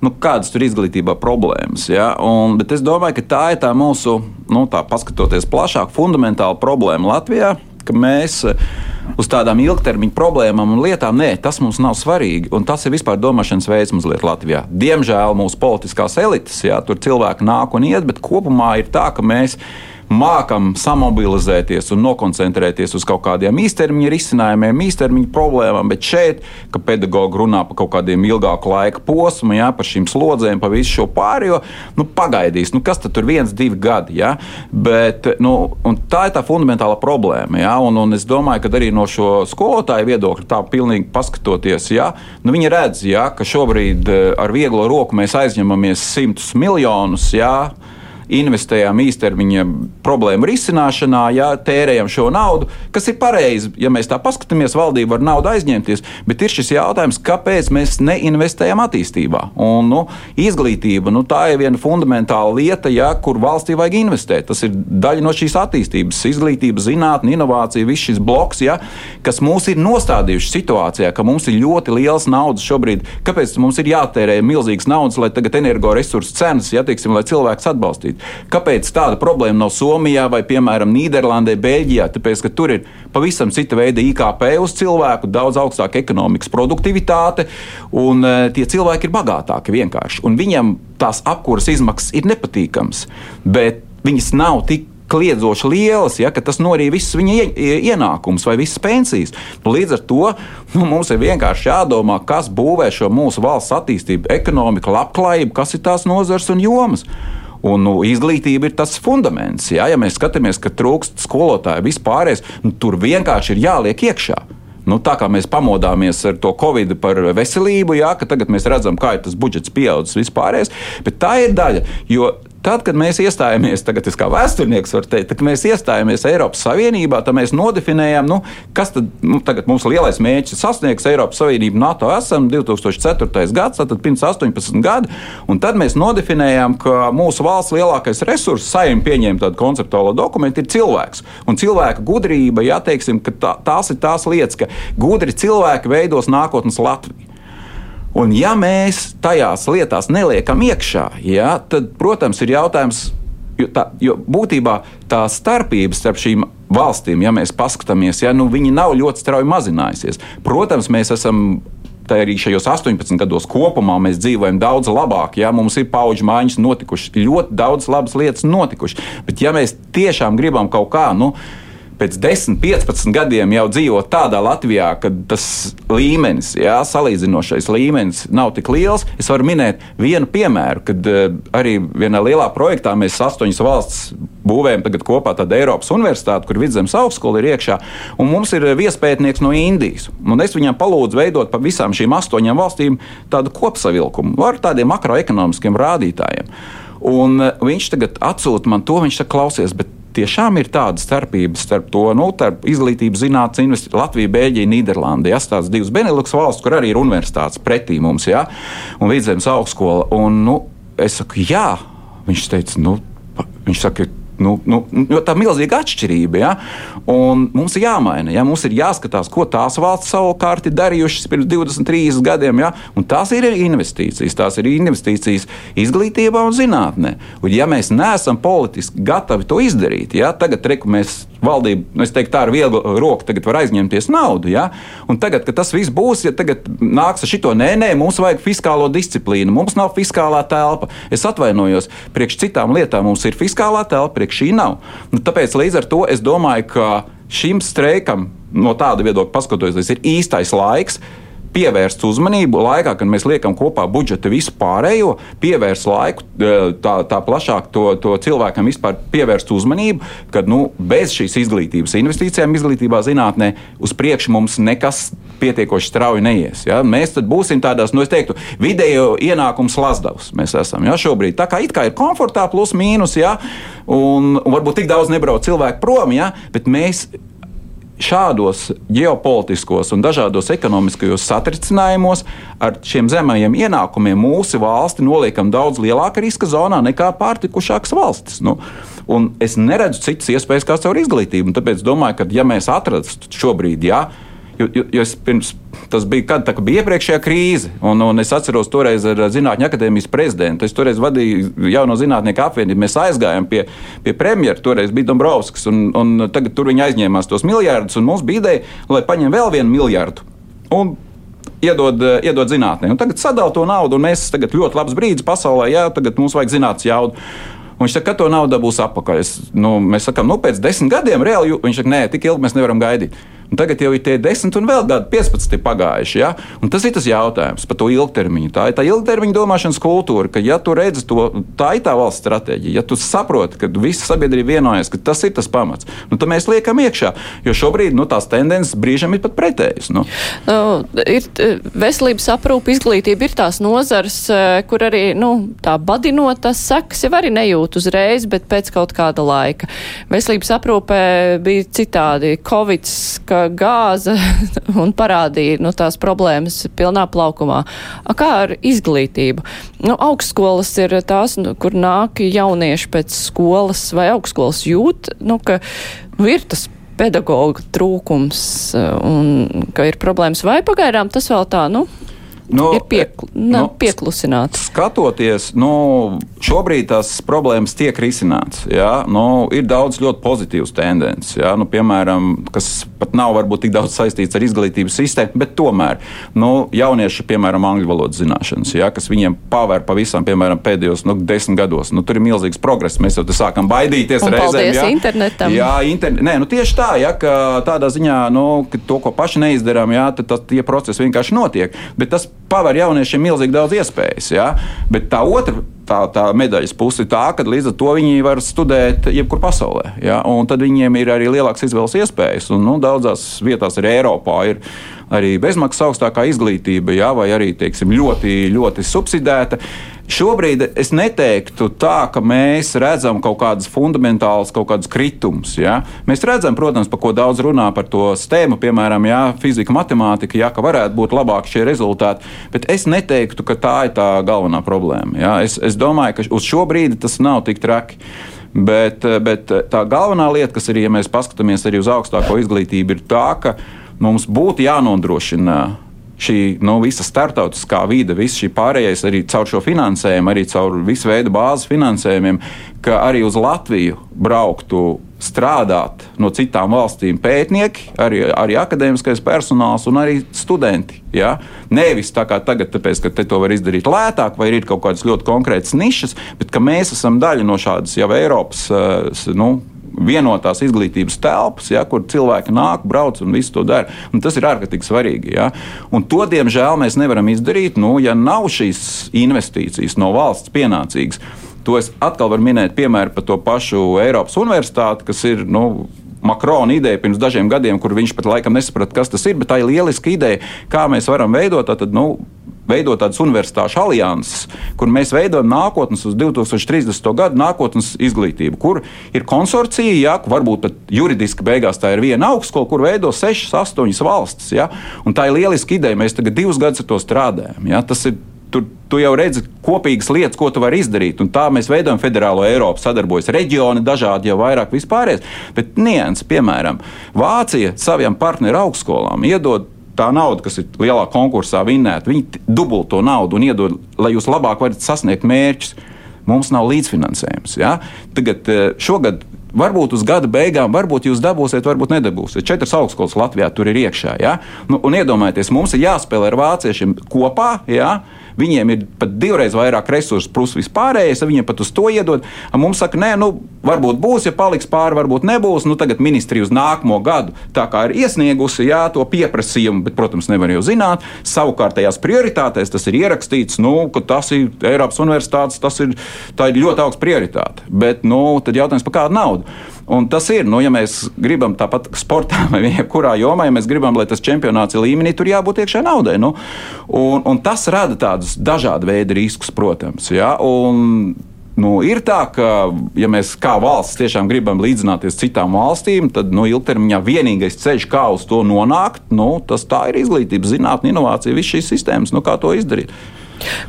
nu, kādas tur izglītībā problēmas. Ja? Un, bet es domāju, ka tā ir tā mūsu, nu, tā paskatoties plašāk, fundamentāla problēma Latvijā, ka mēs eh, uz tādām ilgtermiņa problēmām un lietām, nē, tas mums nav svarīgi. Tas ir vispār domāšanas veids mazliet Latvijā. Diemžēl mūsu politiskās elites, jā, tur cilvēki nāk un iet, bet kopumā ir tā, ka mēs mākam samobilizēties un nokoncentrēties uz kaut kādiem īstermiņa risinājumiem, īstermiņa problēmām, bet šeit, ka pedagogi runā par kaut kādiem ilgāku laika posmu, jā, par šīm slodzēm, par visu šo pārējo, nu, pagaidīs, nu, kas tad tur viens, divi gadi, jā, bet, nu, tā ir tā fundamentāla problēma, jā, un, un es domāju, ka arī no šo skolotāju viedokļa tā pilnīgi paskatoties, jā, nu, viņi redz, jā, ka šobrīd eh, ar vieglo roku mēs aizņemamies simtus miljonus, jā, investējam īstermiņa problēmu risināšanā, ja tērējam šo naudu, kas ir pareizi. Ja mēs tā paskatāmies, valdība var naudu aizņemties, bet ir šis jautājums, kāpēc mēs neinvestējam attīstībā. Un, nu, izglītība nu, tā ir viena fundamentāla lieta, ja, kur valstī vajag investēt. Tas ir daļa no šīs attīstības, izglītība, zinātne, inovācija, viss šis bloks, ja, kas mūs ir nostādījuši situācijā, ka mums ir ļoti liels naudas šobrīd. Kāpēc mums ir jātērē milzīgas naudas, lai tagad energoresursu cenas, ja, teiksim, lai cilvēks atbalstītu? Kāpēc tāda problēma nav Somijā vai, piemēram, Nīderlandē, Beļģijā? Tāpēc, ka tur ir pavisam cita veida IKP uz cilvēku, daudz augstāka ekonomikas produktivitāte, un uh, tie cilvēki ir bagātāki vienkārši. Un viņam tās apkuras izmaksas ir nepatīkamas, bet viņas nav tik kliedzoši lielas, ja, ka tas norīja visus viņa ienākumus vai visas pensijas. Nu, līdz ar to nu, mums ir vienkārši jādomā, kas būvē šo mūsu valsts attīstību, ekonomiku, labklājību, kas ir tās nozars un jomas. Un nu, izglītība ir tas fundaments. Jā. Ja mēs skatāmies, ka trūkst skolotāju vispārējais, nu, tur vienkārši ir jāliek iekšā. Nu, tā kā mēs pamodāmies ar to covid par veselību, jā, ka tagad mēs redzam, kā ir tas budžets pieaudzis vispārējais, bet tā ir daļa. Jo Tad, kad mēs iestājāmies, tagad es kā vēsturnieks varu teikt, kad mēs iestājāmies Eiropas Savienībā, tad mēs nodefinējām, nu, kas tad nu, mums lielais mērķis sasniegs Eiropas Savienību NATO esam 2004. gads, tad pirms 18 gadi, un tad mēs nodefinējām, ka mūsu valsts lielākais resurs, saimnieks pieņēma tādu konceptuālo dokumentu, ir cilvēks. Un cilvēka gudrība, ja teiksim, tā, tās ir tās lietas, ka gudri cilvēki veidos nākotnes Latviju. Un ja mēs tajās lietās neliekam iekšā, ja, tad, protams, ir jautājums, jo, tā, jo būtībā tā starpība starp šīm valstīm, ja mēs paskatāmies, ja, nu, viņi nav ļoti strauji mazinājusies. Protams, mēs esam arī šajos 18 gados kopumā mēs dzīvojam daudz labāk. Ja? Mums ir paudžu maiņas notikušas, ļoti daudz labas lietas notikušas. Bet, ja mēs tiešām gribam kaut kā, nu, pēc 10, 15 gadiem jau dzīvot tādā Latvijā, kad tas līmenis, jā, salīdzinošais līmenis nav tik liels. Es varu minēt vienu piemēru, kad uh, arī vienā lielā projektā mēs astoņas valsts būvējam kopā tādu Eiropas universitāti, kur vidzemes augstskola ir iekšā, un mums ir viespētnieks no Indijas. Un es viņam palūdzu veidot pa visām šīm astoņām valstīm tādu kopsavilkumu ar tādiem makroekonomiskiem rādītājiem. Un uh, viņš tagad atsūta man to, viņš saka, klausies, bet tiešām ir tāda starpība starp to, nu, starp izglītības zinātnes investīciju, Latviju, Bēļģiju, Nīderlandi. Ja, tās divas Beneluks valsts, kur arī ir universitātes pretī mums, ja, un vidzemes augstskola. Un, nu, es saku, jā, viņš teica, nu, viņš saka, Nu, nu, tā ir milzīga atšķirība. Ja? Un mums ir jāmaina. Ja? Mums ir jāskatās, ko tās valsts savukārt ir darījušas pirms 20, 30 gadiem. Ja? Un tās ir investīcijas. Tās ir investīcijas izglītībā un zinātnē. Un, ja mēs neesam politiski gatavi to izdarīt, ja? tagad reku, mēs valdība, nu, es teiktu, tā ar vieglu roku tagad var aizņemties naudu. Ja? Un tagad, kad tas viss būs, ja tagad nāks ar šito, nē, nē, mums vajag fiskālo disciplīnu, mums nav fiskālā telpa. Es atvainojos, priekš citām lietām mums ir fiskālā telpa priekš šī nav. Nu, tāpēc līdz ar to es domāju, ka šim streikam no tāda viedokļa paskatoties, ir īstais laiks pievērst uzmanību laikā, kad mēs liekam kopā budžetu visu pārējo, pievērst laiku e, tā, tā plašāk to, to cilvēkam vispār pievērst uzmanību, ka nu, bez šīs izglītības investīcijām izglītībā, zinātnē, uz priekšu mums nekas pietiekoši strauji neies. Ja? Mēs būsim tādās, nu, es teiktu, vidējo ienākumu slazdavs. Mēs esam ja? šobrīd. Tā kā kā ir komfortā, plus mīnus, ja? un varbūt tik daudz nebrauc cilvēku prom, ja? bet mēs šādos ģeopolitiskos un dažādos ekonomiskajos satricinājumos ar šiem zemajiem ienākumiem mūsu valsti noliekam daudz lielāka riska zonā nekā pārtikušākas valstis. Nu, es neredzu citas iespējas kā caur izglītību. Tāpēc domāju, ka ja mēs atrastu šobrīd, jā, ja, Jo, jo, es pirms tas bija, kad tā, bija iepriekšējā krīze, un, un es atceros toreiz ar Zinātņu akadēmijas prezidentu. Es toreiz vadīju jauno zinātnieku apvienību. Mēs aizgājām pie, pie premjera, toreiz bija Dombrovskis, un, un tagad tur viņi aizņēmās tos miljardus, mums bija ideja, lai paņem vēl vienu miljardu. Un iedod, iedod zinātnē. Un tagad sadalīt to naudu, un mēs tagad ļoti labs brīdis pasaulē, jā, tagad mums vajag zinātnīs jaudu. Un viņš saka, ka to naudu būs atpakaļ. Es, nu, mēs sakām, nu, pēc desmit gadiem reāli, viņš saka, nē, tik ilgi mēs nevaram gaidīt. Un tagad jau ir tie 10 un vēl gadi, 15 pagājuši. Ja? Un tas ir tas jautājums par to ilgtermiņu. Tā ir tā ilgtermiņa domāšanas kultūra, ka, ja tu redzi to, tā ir tā valsts stratēģija, ja tu saproti, ka visa sabiedrība vienojas, ka tas ir tas pamats, nu, tad mēs liekam iekšā. Jo šobrīd nu, tās tendences brīžam ir pat pretējas. Nu. Nu, ir veselības aprūpe, izglītība ir tās nozars, e, kur arī nu, tā badinotas sekas jau arī nejūt uzreiz, bet pēc kaut kāda laika. Veselības aprūpē bija citādi. Covid, ka gāza *laughs* un parādīja nu, tās problēmas pilnā plaukumā. Kā ar izglītību? Nu, augstskolas ir tās, nu, kur nāk jaunieši pēc skolas vai augstskolas jūt, nu, ka nu, ir tas pedagoģa trūkums un ka ir problēmas vai pagaidām tas vēl tā, nu, nu, ir piekl nu, pieklusināts. Skatoties, nu, šobrīd tās problēmas tiek risināts. Ja? Nu, ir daudz ļoti pozitīvas tendences, ja? nu, piemēram, kas pat nav varbūt tik daudz saistīts ar izglītības sistēmu, bet tomēr nu, jaunieši, piemēram, angļu valodas zināšanas, ja? kas viņiem pavēr pavisam, piemēram, pēdējos nu, desmit gados. Nu, tur ir milzīgs progress. Mēs jau sākam baidīties Un reizēm. Ja? internetam. Jā, internet, nē, nu, tieši tā, ja, ka tādā ziņā, nu, ka to, ko paši neizdarām, jā, tad tas, tie procesi vienkārši notiek. Bet tas paver jauniešiem milzīgi daudz iespējas. Ja? Bet tā otra tā, tā medaļas puse ir tā, ka līdz ar to viņi var studēt jebkur pasaulē. Ja? Tad viņiem ir arī lielākas izvēles iespējas. Un, nu, daudzās vietās arī Eiropā ir arī bezmaksas augstākā izglītība, ja? vai arī teiksim, ļoti, ļoti subsidēta. Šobrīd es neteiktu tā, ka mēs redzam kaut kādas fundamentālas, kaut kādus kritumus. Ja? Mēs redzam, protams, par ko daudz runā par to stēmu, piemēram, ja, fizika, matemātika, ja, ka varētu būt labāki šie rezultāti, bet es neteiktu, ka tā ir tā galvenā problēma. Ja? Es, es domāju, ka uz šo brīdi tas nav tik traki. Bet, bet tā galvenā lieta, kas ir, ja mēs paskatāmies arī uz augstāko izglītību, ir tā, ka mums būtu jānodrošina šī nu, visa starptautiskā vide, viss šī pārējais arī caur šo finansējumu, arī caur visu veidu bāzes finansējumiem, ka arī uz Latviju brauktu strādāt no citām valstīm pētnieki, arī, arī akadēmiskais personāls un arī studenti. Ja? Nevis tā kā tagad, tāpēc, ka te to var izdarīt lētāk, vai ir kaut kādas ļoti konkrētas nišas, bet ka mēs esam daļa no šādas jau Eiropas. Nu, vienotās izglītības telpas, ja, kur cilvēki nāk, brauc un visu to dara. Un tas ir ārkārtīgi svarīgi. Ja. Un to, diemžēl, mēs nevaram izdarīt, nu, ja nav šīs investīcijas no valsts pienācīgas. To es atkal varu minēt, piemēram, par to pašu Eiropas universitāti, kas ir. Nu, Makrona ideja pirms dažiem gadiem, kur viņš pat laikam nesaprata, kas tas ir, bet tā ir lieliska ideja, kā mēs varam veidot tātad, nu, veidot tādas universitāšu alianses, kur mēs veidojam nākotnes uz 2030. gadu nākotnes izglītību, kur ir konsorcija, ja, varbūt pat juridiski beigās tā ir viena augstskola, kur veido 6, 8 valstis. Ja, tā ir lieliska ideja. Mēs tagad divus gadus ar to strādājam. Ja, tas ir tur tu jau redzi kopīgas lietas, ko tu vari izdarīt. Un tā mēs veidojam federālo Eiropu, sadarbojas reģioni, dažādi jau vairāk vispārējais. Bet nianses, piemēram, Vācija saviem partneru augstskolām iedod tā nauda, kas ir lielā konkursā vinnēta, viņi dubult to naudu un iedod, lai jūs labāk varat sasniegt mērķus. Mums nav līdzfinansējums. Ja? Tagad šogad varbūt uz gada beigām, varbūt jūs dabūsiet, varbūt nedabūsiet. Četras augstskolas Latvijā tur ir iekšā. Ja? Nu, un iedomājieties, mums ir jāspēlē ar vāciešiem kopā. Ja? Viņiem ir pat divreiz vairāk resursu, plus vispārējais, viņiem pat uz to iedod. Mums saka, nē, nu, varbūt būs, ja paliks pāri, varbūt nebūs. Nu, tagad ministrija uz nākamo gadu tā kā ir iesniegusi jā, to pieprasījumu, bet, protams, nevar jau zināt. Savukārtējās prioritātēs tas ir ierakstīts, nu, ka tas ir Eiropas universitātes, tas ir, ir ļoti augsts prioritāte. Bet nu, tad jautājums par kādu naudu. Un tas ir, nu, ja mēs gribam tāpat sportā *laughs* vai jebkurā jomā, ja mēs gribam, lai tas čempionāts ir līmenī, tur jābūt iekšā naudai. Nu. Un, un tas rada tādus dažādu veidu riskus, protams. Ja? Un, Nu, ir tā, ka, ja mēs kā valsts tiešām gribam līdzināties citām valstīm, tad nu, ilgtermiņā vienīgais ceļš, kā uz to nonākt, nu, tas ir izglītība, zinātnē, inovācija, visas šīs sistēmas, nu, kā to izdarīt.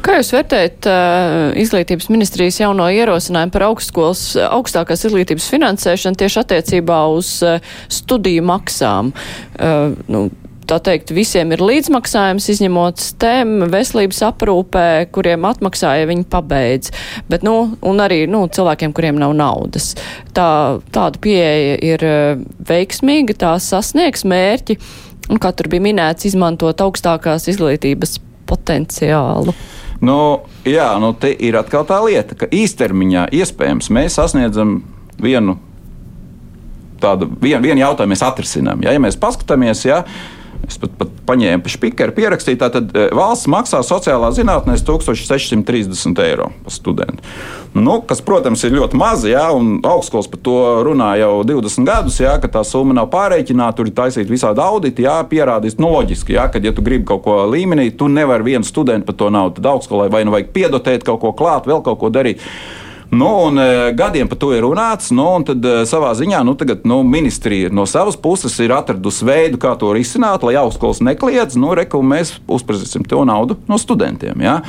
Kā jūs vērtējat uh, izglītības ministrijas jauno ierosinājumu par augstskolas, augstākās izglītības finansēšanu tieši attiecībā uz uh, studiju maksām? Uh, nu, tā teikt, visiem ir līdzmaksājums, izņemot STEM, veselības aprūpē, kuriem atmaksāja viņi pabeidz, bet, nu, un arī, nu, cilvēkiem, kuriem nav naudas. Tā, tāda pieeja ir veiksmīga, tā sasniegs mērķi, un kā tur bija minēts, izmantot augstākās izglītības potenciālu. Nu, jā, nu te ir atkal tā lieta, ka īstermiņā iespējams mēs sasniedzam vienu tādu vienu, vienu jautājumu, mēs atrisinām. Ja, ja mēs paskatāmies, ja, Es pat, pat paņēmu pie spīkera pierakstīt, tātad valsts maksā sociālā zinātnē 1630 eiro par studentu. Nu, kas, protams, ir ļoti maz, ja, un augstskolas par to runā jau 20 gadus, ja, ka tā summa nav pārreikināta, tur ir taisīta visādi auditi, ja, pierādījis nu, loģiski, ja, ka, ja tu gribi kaut ko līmenī, tu nevari vienu studentu par to naudu. Tad augstskolai vai nu vajag piedotēt kaut ko klāt, vēl kaut ko darīt. Nu, un, e, gadiem par to ir runāts, nu, un tad, e, savā ziņā nu, tagad, nu, ministrija no savas puses ir atradusi veidu, kā to risināt, lai augstskolas nekliedz. Nu, reku, mēs uzprasīsim to naudu no studentiem. Ja?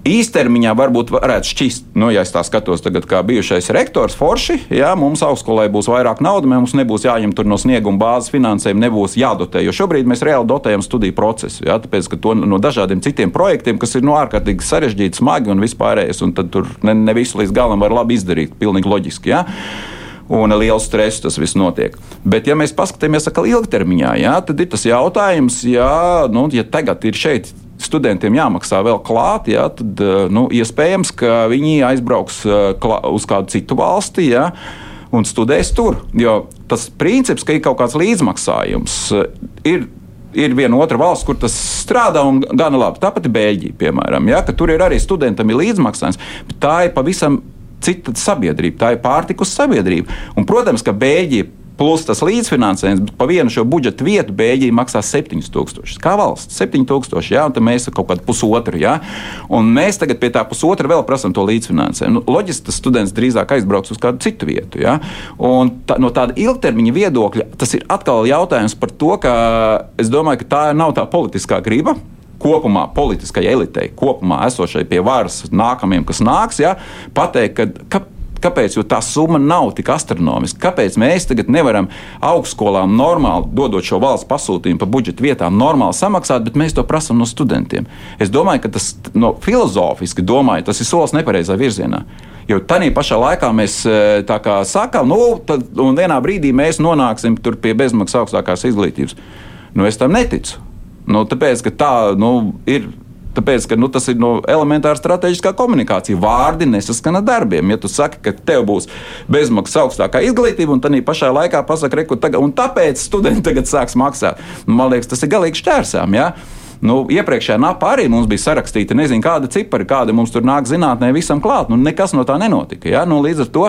Īstermiņā varbūt varētu šķist, nu, ja es tā skatos, tagad, kā bijušais rektors Forši, jā, mums augstskolai būs vairāk naudas, mums nebūs jāņem no snieguma bāzes finansējuma, nebūs jādotē. Jo šobrīd mēs reāli dotējam studiju procesu, jā, tāpēc, ka to no dažādiem citiem projektiem, kas ir no ārkārtīgi sarežģīti, smagi un vispārējais, un tad tur ne, ne visu līdz galam var labi izdarīt, pilnīgi loģiski. Jā un liels stress tas viss notiek. Bet, ja mēs paskatāmies ilgtermiņā, jā, tad ir tas jautājums, jā, nu, ja tagad ir šeit studentiem jāmaksā vēl klāt, ja, tad eh, nu, iespējams, ka viņi aizbrauks eh, uz kādu citu valsti. Ja, Un studēs tur. Jo tas princips, ka ir kaut kāds līdzmaksājums, eh, ir ir viena otra valsts, kur tas strādā un gana labi. Tāpat ir Beļģija, piemēram. Ja, tur ir arī studentam ir līdzmaksājums, tā ir pavisam cita sabiedrība, tā ir pārtikus sabiedrība. Un, protams, ka Beļģija plus tas līdzfinansējums, pa vienu šo budžeta vietu Bēļģija maksā 7000. Kā valsts 7000, jā, un tad mēs kaut kādu pusotru, jā. Un mēs tagad pie tā pusotra vēl prasām to līdzfinansējumu. Nu, loģiski tas students drīzāk aizbrauks uz kādu citu vietu, jā. Un tā, no tāda ilgtermiņa viedokļa tas ir atkal jautājums par to, ka es domāju, ka tā nav tā politiskā griba kopumā politiskai elitei, kopumā esošai pie varas, nākamajiem, kas nāks, ja, pateikt, ka, ka Kāpēc? Jo tā summa nav tik astronomiska. Kāpēc mēs tagad nevaram augstskolām normāli dodot šo valsts pasūtījumu pa budžeta vietām, normāli samaksāt, bet mēs to prasām no studentiem? Es domāju, ka tas no filozofiski domāju, tas ir solis nepareizā virzienā. Jo tādā pašā laikā mēs e, sakām, nu, tad vienā brīdī mēs nonāksim pie bezmaksas augstākās izglītības. Nu, es tam neticu. Nu, tāpēc, ka tā nu, ir Tāpēc, ka nu, tas ir no elementāra strateģiskā komunikācija. Vārdi nesaskana darbiem. Ja tu saki, ka tev būs bezmaksas augstākā izglītība, un tad pašā laikā pasaki, ka tagad, un tāpēc studenti tagad sāks maksāt, nu, man liekas, tas ir galīgi šķērsām. Ja? Nu, iepriekšējā napā arī mums bija sarakstīta nezinu kāda cipari, kāda mums tur nāk zinātnē visam klāt. Nu, nekas no tā nenotika. Ja? Nu, līdz ar to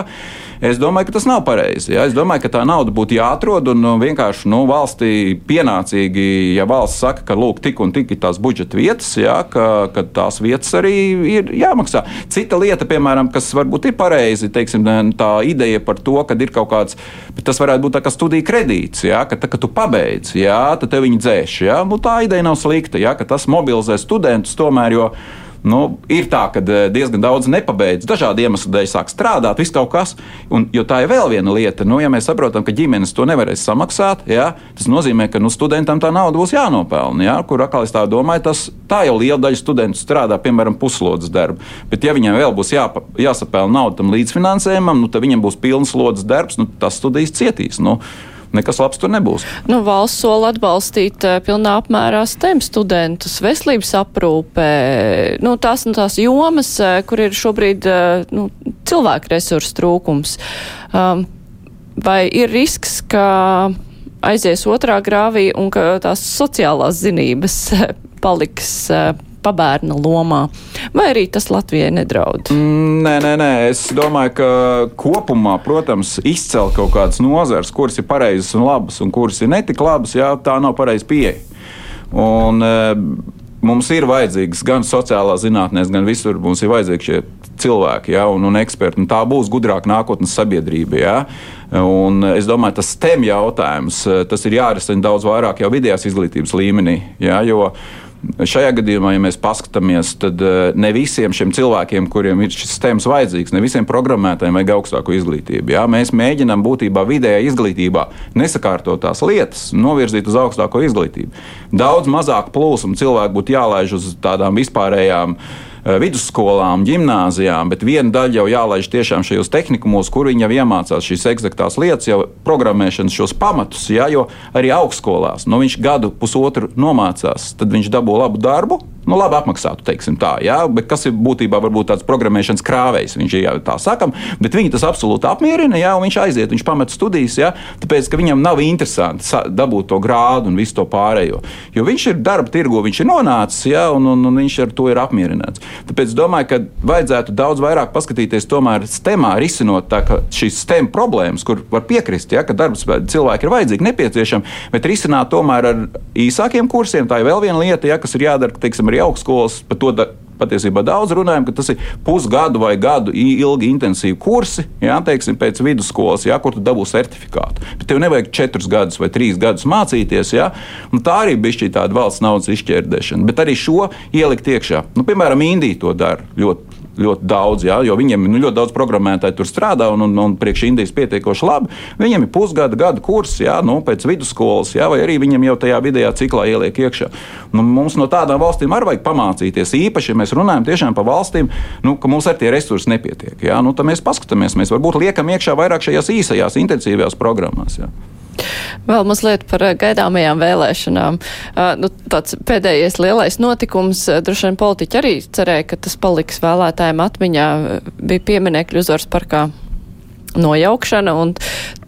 Es domāju, ka tas nav pareizi. Ja? Es domāju, ka tā nauda būtu jāatrod un nu, vienkārši nu, valstī pienācīgi, ja valsts saka, ka lūk, tik un tik ir tās budžeta vietas, ja? ka, ka tās vietas arī ir jāmaksā. Cita lieta, piemēram, kas varbūt ir pareizi, teiksim, tā ideja par to, ka ir kaut kāds, tas varētu būt tā kā studiju kredīts, ja? ka, tā, ka tu pabeidz, ja? tad tev viņi dzēš. Ja? Nu, tā ideja nav slikta, ja? ka tas mobilizē studentus tomēr. Jo, Nu, ir tā, ka eh, diezgan daudz nepabeidz, dažādu iemeslu dēļ sāk strādāt, viss kaut kas. Un, jo tā ir vēl viena lieta, nu, ja mēs saprotam, ka ģimenes to nevarēs samaksāt, ja, tas nozīmē, ka nu, studentam tā nauda būs jānopelna. Ja, kur atkal es tā domāju, tas tā jau liela daļa studentu strādā, piemēram, puslodes darbu. Bet, ja viņiem vēl būs jāpa, jāsapelna nauda tam līdzfinansējumam, nu, tad viņiem būs pilns slodzes darbs, nu, tas studijas cietīs. Nu, nekas labs tur nebūs. Nu, valsts sola atbalstīt uh, pilnā apmērā STEM studentus, veselības aprūpē, nu, tās, nu, tās jomas, uh, kur ir šobrīd uh, nu, cilvēku resursu trūkums. Um, vai ir risks, ka aizies otrā grāvī un ka tās sociālās zinības paliks pabērna lomā. Vai arī tas Latvijai nedraud? Mm, nē, nē, nē. Es domāju, ka kopumā, protams, izcelt kaut kādas nozares, kuras ir pareizas un labas, un kuras ir netik labas, jā, tā nav pareiza pieeja. Un, e, mums ir vajadzīgas gan sociālās zinātnēs, gan visur mums ir vajadzīgi šie cilvēki ja, un, un eksperti. Un tā būs gudrāka nākotnes sabiedrība. Ja. Un es domāju, tas STEM jautājums tas ir jārisina daudz vairāk jau vidējās izglītības līmenī. Ja, jo, Šajā gadījumā, ja mēs paskatāmies, tad eh, ne visiem šiem cilvēkiem, kuriem ir šis sistēmas vajadzīgs, ne visiem programmētājiem vajag augstāku izglītību. Jā? Mēs mēģinām būtībā vidējā izglītībā nesakārtotās lietas novirzīt uz augstāko izglītību. Daudz mazāk plūsmu cilvēku būtu jālaiž uz tādām vispārējām uh, vidusskolām, gimnājām, bet viena daļa jau jālaiž tiešām šajos tehnikumos, kur viņi jau iemācās šīs eksaktās lietas, jau programmēšanas šos pamatus. Ja, jo arī augstskolās nu, viņš gadu, pusotru nomācās, tad viņš dabū labu darbu, nu, labi apmaksātu, teiksim tā, jā, bet kas ir būtībā varbūt tāds programmēšanas krāvējs, viņš ir jā, tā sakam, bet viņi tas absolūti apmierina, jā, un viņš aiziet, viņš pamet studijas, jā, tāpēc, ka viņam nav interesanti dabūt to grādu un visu to pārējo, jo viņš ir darba tirgo, viņš ir nonācis, jā, un, un, un viņš ar to ir apmierināts. Tāpēc domāju, ka vajadzētu daudz vairāk paskatīties tomēr stemā, risinot tā, šīs STEM problēmas, kur var piekrist, ja, ka darbs cilvēki ir vajadzīgi, nepieciešami, bet risināt tomēr ar īsākiem kursiem. Tā ir vēl viena lieta, ja, kas ir jādara, teiksim, arī augstskolas par to patiesībā daudz runājam, ka tas ir pusgadu vai gadu ilgi intensīvi kursi, jā, teiksim, pēc vidusskolas, jā, kur tu dabū certifikātu. Bet tev nevajag četrus gadus vai trīs gadus mācīties, jā, un tā arī bija šī tāda valsts naudas izšķērdēšana. Bet arī šo ielikt iekšā. Nu, piemēram, Indija to dara ļoti ļoti daudz, jā, jo viņiem nu, ļoti daudz programmētāju tur strādā un, un, un priekš Indijas pietiekoši labi. Viņiem ir pusgada, gada kurs, jā, nu, pēc vidusskolas, jā, vai arī viņiem jau tajā vidējā ciklā ieliek iekšā. Nu, mums no tādām valstīm arī vajag pamācīties. Īpaši, ja mēs runājam tiešām par valstīm, nu, ka mums ar tie resursi nepietiek. Jā, nu, tad mēs paskatāmies, mēs varbūt liekam iekšā vairāk šajās īsajās, intensīvajās programmās. Jā. Vēl mazliet par eh, gaidāmajām vēlēšanām. Uh, nu, tāds pēdējais lielais notikums, uh, droši vien politiķi arī cerēja, ka tas paliks vēlētājiem atmiņā, bija pieminekļu uzvaras parkā nojaukšana, un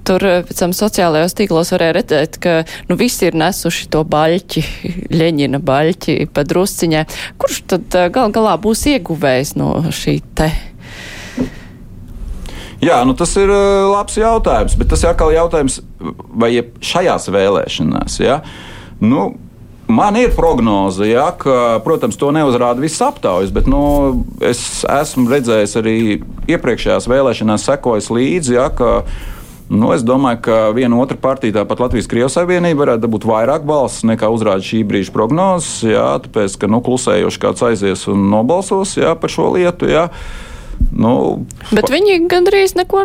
tur pēc tam sociālajos tīklos varēja redzēt, ka nu, visi ir nesuši to baļķi, *laughs* Ļeņina baļķi pa drusciņai. Kurš tad gal galā būs ieguvējis no šī te? Jā, nu tas ir labs jautājums, bet tas ir atkal jautājums, vai šajās vēlēšanās. Ja? Nu, Man ir prognoze, ja, ka, protams, to neuzrāda visas aptaujas, bet nu, es esmu redzējis arī iepriekšējās vēlēšanās, sekojis līdzi, ja, ka Nu, es domāju, ka viena otra partija, tāpat Latvijas Krievijas Savienība, varētu dabūt vairāk balsis nekā uzrāda šī brīža prognozes. Jā, tāpēc, ka nu, klusējoši kāds aizies un nobalsos jā, par šo lietu. Jā. Nu, Bet viņi gandrīz neko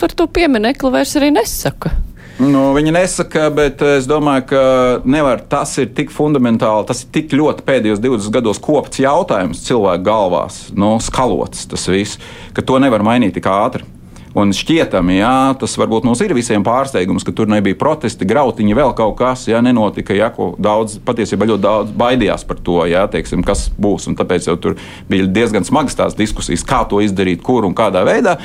par to pieminekli vairs arī nesaka. Nu, viņi nesaka, bet es domāju, ka nevar, tas ir tik fundamentāli, tas ir tik ļoti pēdējos 20 gados kopts jautājums cilvēku galvās, nu, skalots tas viss, ka to nevar mainīt tik ātri. Un šķietami, jā, tas varbūt mums ir visiem pārsteigums, ka tur nebija protesti, grautiņi, vēl kaut kas, jā, nenotika. Jā, daudz, patiesībā ļoti daudz baidījās par to, jā, teiksim, kas būs. Tāpēc jau tur bija diezgan smagas tās diskusijas, kā to izdarīt, kur un kādā veidā.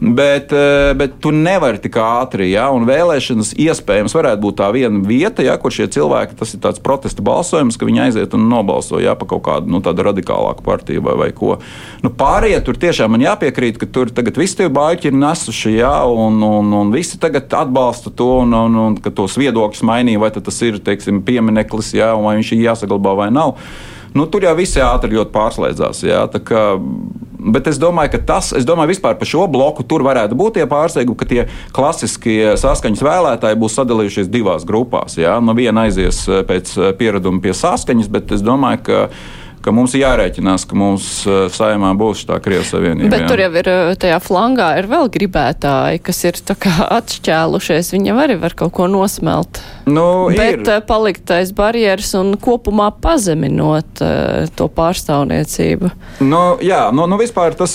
Bet, eh, bet tu nevari tik ātri, jā, un vēlēšanas iespējams varētu būt tā viena vieta, jā, kur šie cilvēki, tas ir tāds protesta balsojums, ka viņi aiziet un nobalso jā, par kaut kādu nu, radikālāku partiju vai, vai ko. Nu, pārējie tur tiešām man jāpiekrīt, ka tur tagad viss tie baļķi ir nesuši, jā, un, un, un visi tagad atbalsta to, un, un, un ka tos viedokļus mainīja, vai tas ir teiksim, piemineklis, jā, vai viņš ir jāsaglabā vai nav. Nu, tur jau visi ātri ļoti pārslēdzās. Jā, kā, bet es domāju, ka tas, es domāju, vispār par šo bloku tur varētu būt tie pārsteigumi, ka tie klasiskie saskaņas vēlētāji būs sadalījušies divās grupās. Jā. Nu, viena aizies pēc piereduma pie saskaņas, bet es domāju, ka ka mums ir jārēķinās, ka mums uh, saimā būs tā Krievijas Savienība. Bet jā. tur jau ir uh, tajā flangā ir vēl gribētāji, kas ir atšķēlušies. Viņam arī var kaut ko nosmelt. Nu, Bet ir. Uh, palikt aiz barjeras un kopumā pazeminot to pārstāvniecību. Nu, jā, nu, nu vispār tas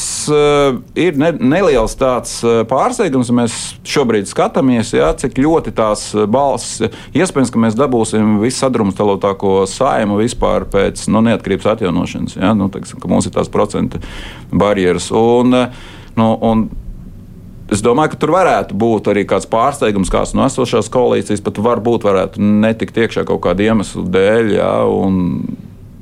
ir ne, neliels tāds pārsteigums. Mēs šobrīd skatāmies, jā, cik ļoti tās balss, iespējams, ka mēs dabūsim visu sadrumstalotāko saimu vispār pēc nu, neatkarības attīstības atjaunošanas. Ja? Nu, teiksim, mums ir tās procentu barjeras. Un, eh, nu, un, Es domāju, ka tur varētu būt arī kāds pārsteigums, kāds no esošās koalīcijas pat varbūt varētu netikt iekšā kaut kāda iemesla dēļ. Ja, un,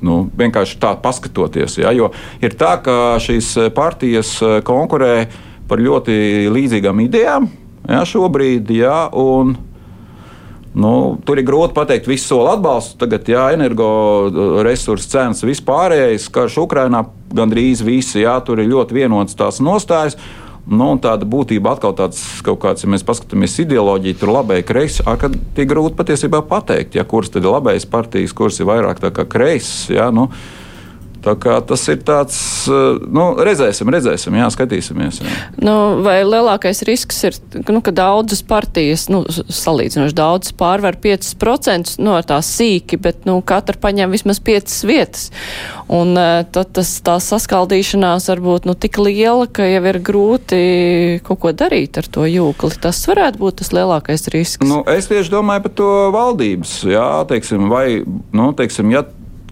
nu, vienkārši tā paskatoties. Ja, jo ir tā, ka šīs partijas eh, konkurē par ļoti līdzīgām idejām ja, šobrīd. Ja, un, Nu, tur ir grūti pateikt, visu soli atbalstu. Tagad, jā, energoresursu cenas vispārējais, karš Ukrainā gandrīz visi, jā, tur ir ļoti vienots tās nostājas. Nu, tāda būtība atkal tāds kaut kāds, ja mēs paskatāmies ideoloģiju, tur labai kreisi, ārkārtīgi grūti patiesībā pateikt, ja, kuras tad ir labais partijas, kuras ir vairāk tā kā kreisas. Ja, nu, Tas ir tāds, eh, nu, redzēsim, redzēsim, jā, skatīsimies. Jā. Nu, vai lielākais risks ir, nu, ka daudzas partijas, nu, salīdzinoši daudzas pārvar 5% no tās sīki, bet, nu, katra paņem vismaz 5 vietas. Un eh, tad tas, tā saskaldīšanās var būt, nu, tik liela, ka jau ir grūti kaut ko darīt ar to jūkli. Tas varētu būt tas lielākais risks. Nu, es tieši domāju par to valdības, jā, teiksim, vai, nu, teiksim, ja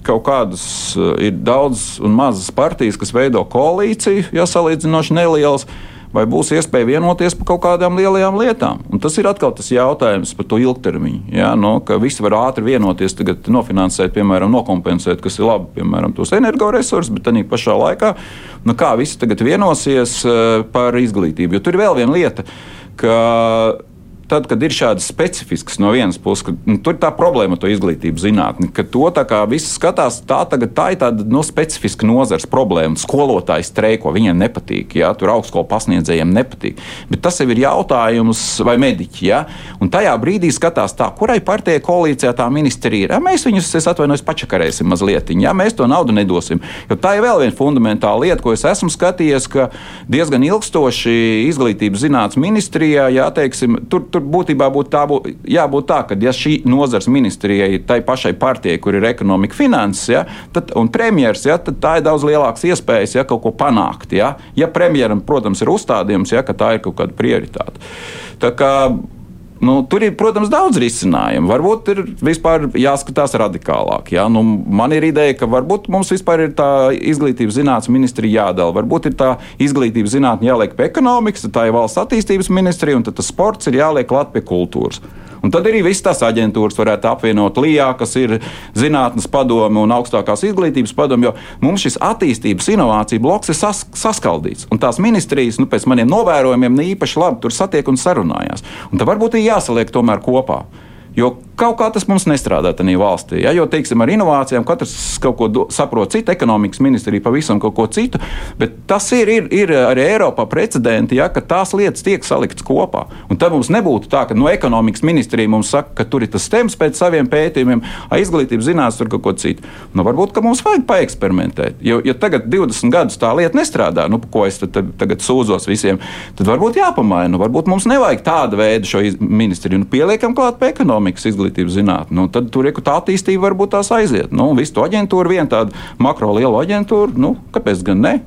kaut kādas eh, ir daudz un mazas partijas, kas veido koalīciju, ja salīdzinoši nelielas. Vai būs iespēja vienoties par kaut kādām lielajām lietām? Un tas ir atkal tas jautājums par to ilgtermiņu. Ja? No, ka visi var ātri vienoties, tagad nofinansēt, piemēram, nokompensēt, kas ir labi, piemēram, tos energoresursus, bet arī pašā laikā, nu, kā visi tagad vienosies eh, par izglītību. Jo tur ir vēl viena lieta, ka tad, kad ir šādas specifiskas no vienas puses, ka nu, tur ir tā problēma ar to izglītību zinātni, ka to tā kā visi skatās, tā, tagad, tā ir tāda no, nu, specifiska nozars problēma. Skolotāji streiko, viņiem nepatīk, ja tur augstskolu pasniedzējiem nepatīk. Bet tas jau ir jautājums, vai mediķi. Ja? Un tajā brīdī skatās, tā, kurai partijai koalīcijā tā ministrija ir. Ja, mēs viņus, es atvainojos, pačakarēsim mazliet. Ja? Mēs to naudu nedosim. Jo tā ir vēl viena fundamentāla lieta, ko es esmu skatījies, ka diezgan ilgstoši izglītības zinātnes ministrijā, ja, teiksim, tur, tur būtībā būtu tā, bū, jābūt tā, ka ja šī nozars ministrijai, tai pašai partijai, kur ir ekonomika, finanses, ja, tad, un premjeras, ja, tad tā ir daudz lielākas iespējas ja, kaut ko panākt. Ja, ja premjeram, protams, ir uzstādījums, ja, ka tā ir kaut kāda prioritāte. Tā kā Nu, tur ir, protams, daudz risinājumu. Varbūt ir vispār jāskatās radikālāk. Ja? Nu, man ir ideja, ka varbūt mums vispār ir tā izglītības zinātnes ministrija jādala. Varbūt ir tā izglītības zinātne jāliek pie ekonomikas, tad tā ir valsts attīstības ministrija, un tad tas sports ir jāliek klāt pie kultūras. Un tad arī visas tās aģentūras varētu apvienot LIBā, kas ir zinātnes padome un augstākās izglītības padome, jo mums šis attīstības inovāciju bloks ir sas saskaldīts. Un tās ministrijas, nu, pēc maniem novērojumiem, ne īpaši labi tur satiek un sarunājās. Un tad varbūt ir jāsaliek tomēr kopā. Jo kaut kā tas mums nestrādā tādā valstī. Ja? Jo, teiksim, ar inovācijām katrs kaut ko do, saprot, citu ekonomikas ministrija pavisam kaut ko citu. Bet tas ir, ir, ir arī Eiropā precedenti, ja, ka tās lietas tiek saliktas kopā. Un tad mums nebūtu tā, ka no ekonomikas ministrija mums saka, ka tur ir tas stems pēc saviem pētījumiem, izglītības zinātnē, tur kaut ko citu. Nu, varbūt mums vajag paeksperimentēt. Jo, ja tagad 20 gadus tā lieta nestrādā, nu, ko es tad, tad, tagad sūdzos visiem, tad varbūt jāpamaina. Nu, varbūt mums nevajag tādu veidu šo ministriju. Nu, pieliekam klāt pie ekonomikas izglītības izglītības zinātnē, nu, tad tur ir tā attīstība varbūt tās aiziet. Nu, visu to aģentūru, viena tāda makro liela aģentūra, nu, kāpēc gan ne?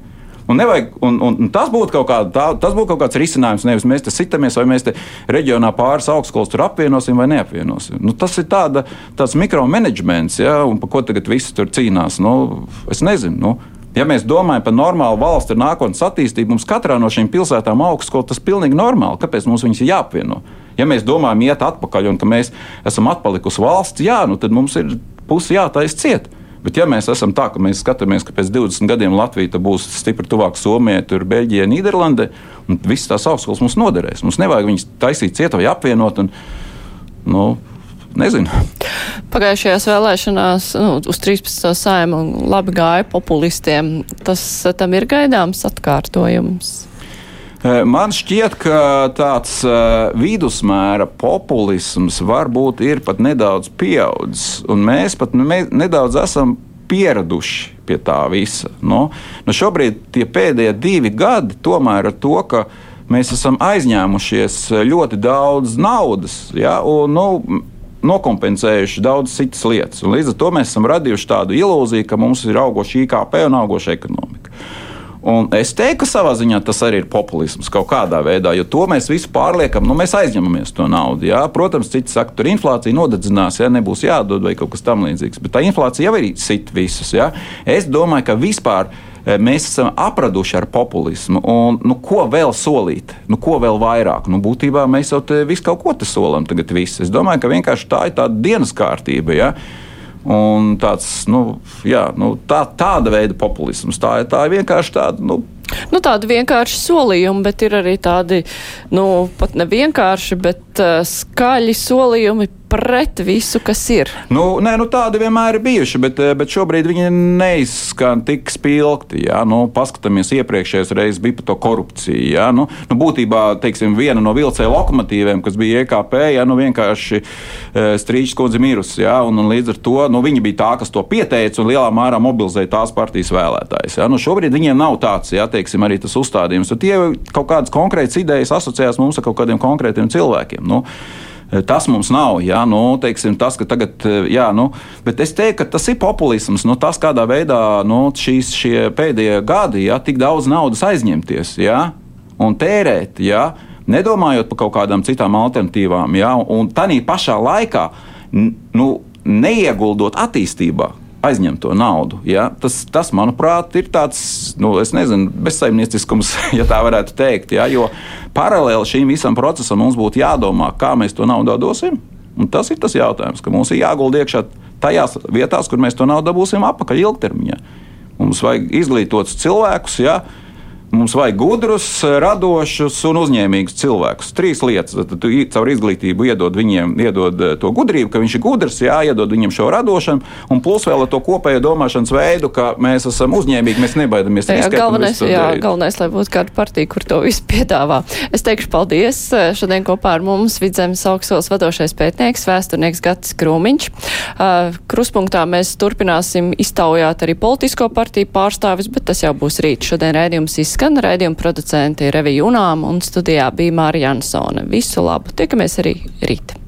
Un, nevajag, un, un, un tas būtu kaut, kāda, tā, tas būtu kaut kāds risinājums. Nevis mēs te sitamies, vai mēs te reģionā pāris augstskolas tur apvienosim vai neapvienosim. Nu, tas ir tāda, tāds mikromanagements, ja, un par ko tagad visi tur cīnās. Nu, es nezinu. Nu, Ja mēs domājam par normālu valsti ar nākotnes attīstību, mums katrā no šīm pilsētām augstskola tas ir pilnīgi normāli. Kāpēc mums viņas ir jāapvieno? Ja mēs domājam, iet atpakaļ un mēs esam atpalikusi valsts, jā, nu tad mums ir pusi jātaisa ciet. Bet, ja mēs esam tā, ka mēs skatāmies, ka pēc 20 gadiem Latvija būs stipri tuvāk Somijai, tur Beļģijai, Nīderlandē, un visas tās augstskolas mums noderēs. Mums nevajag viņus taisīt ciet vai apvienot. Un, nu, nezinu. Pagājušajās vēlēšanās nu, uz 13. saimu labi gāja populistiem. Tas tam ir gaidāms atkārtojums. Eh, man šķiet, ka tāds uh, vidusmēra populisms varbūt ir pat nedaudz pieaudzis, un mēs pat nu, nedaudz esam pieraduši pie tā visa. Nu, nu šobrīd tie pēdējie divi gadi tomēr ir to, ka mēs esam aizņēmušies ļoti daudz naudas. Ja, un, nu, nokompensējuši daudz citas lietas. Un līdz ar to mēs esam radījuši tādu ilūziju, ka mums ir augoša IKP un augoša ekonomika. Un es teiktu, ka savā ziņā tas arī ir populisms kaut kādā veidā, jo to mēs visu pārliekam, nu, mēs aizņemamies to naudu. Jā. Protams, citi saka, tur inflācija nodedzinās, ja nebūs jādod vai kaut kas tamlīdzīgs, bet tā inflācija jau ir sit visus. Jā. Es domāju, ka vispār eh, mēs esam apraduši ar populismu. Un, nu, ko vēl solīt? Nu, ko vēl vairāk? Nu, būtībā mēs jau visu kaut ko te solam tagad. Visu. Es domāju, ka vienkārši tā ir tāda dienas kārtība. Ja? Un tāds, nu, jā, nu, tā, tāda veida populisms. Tā, tā ir vienkārši tāda. Nu, Nu, tādi vienkārši solījumi, bet ir arī tādi, nu, pat ne vienkārši, bet uh, skaļi solījumi pret visu, kas ir. Nu, nē, nu, tādi vienmēr ir bijuši, bet, eh, bet šobrīd viņi neizskan tik spilgti. Jā. Nu, paskatāmies, iepriekšējais reizes bija par to korupciju. Jā. Nu, nu, būtībā teiksim, viena no vilcēju lokomotīviem, kas bija EKP, jā, nu, vienkārši e, strīčs kundze mirusi. Jā, un, un līdz ar to nu, viņi bija tā, kas to pieteica un lielā mērā mobilizēja tās partijas vēlētājus. Nu, šobrīd viņiem nav tāds, jā, teiksim, arī tas uzstādījums. Tie kaut kādas konkrētas idejas asociējās mums ar kaut kādiem konkrētiem cilvēkiem. Nu, Tas mums nav. Jā, nu, teiksim, tas, tagad, jā, nu, bet es teiktu, ka tas ir populisms. Nu, tas, kādā veidā nu, šīs pēdējie gadi, jā, tik daudz naudas aizņemties jā, un tērēt, jā, nedomājot par kaut kādām citām alternatīvām, jā, un tā pašā laikā nu, neieguldot attīstībā aizņem to naudu. Ja? Tas, tas, manuprāt, ir tāds nu, nezinu, bezsaimnieciskums, *laughs* ja tā varētu teikt. Ja? Jo paralēli šīm visam procesam mums būtu jādomā, kā mēs to naudu dosim. Un tas ir tas jautājums, ka mums ir jāgulda iekšā tajās vietās, kur mēs to naudu dabūsim atpakaļ ilgtermiņā. Mums vajag izglītotus cilvēkus. Ja? Mums vajag gudrus, radošus un uzņēmīgus cilvēkus. Trīs lietas. Tad tu caur izglītību iedod viņiem iedod eh, to gudrību, ka viņš ir gudrs, jā, iedod viņam šo radošanu, un plus vēl to kopējo domāšanas veidu, ka mēs esam uzņēmīgi, mēs nebaidamies jā, galvenais, jā, galvenais, lai būtu kāda partija, kur to visu piedāvā. Es teikšu paldies. Šodien kopā ar mums Vidzemes augstskolas vadošais pētnieks, vēsturnieks Gatis Krūmiņš. Uh, kruspunktā mēs turpināsim iztaujāt arī politisko partiju pārstāvis, bet tas jau būs rīt. Šodien rēdījums izskatās skan raidījuma producenti Revija Unām un studijā bija Mārija Jansone. Visu labu! Tiekamies arī rīt!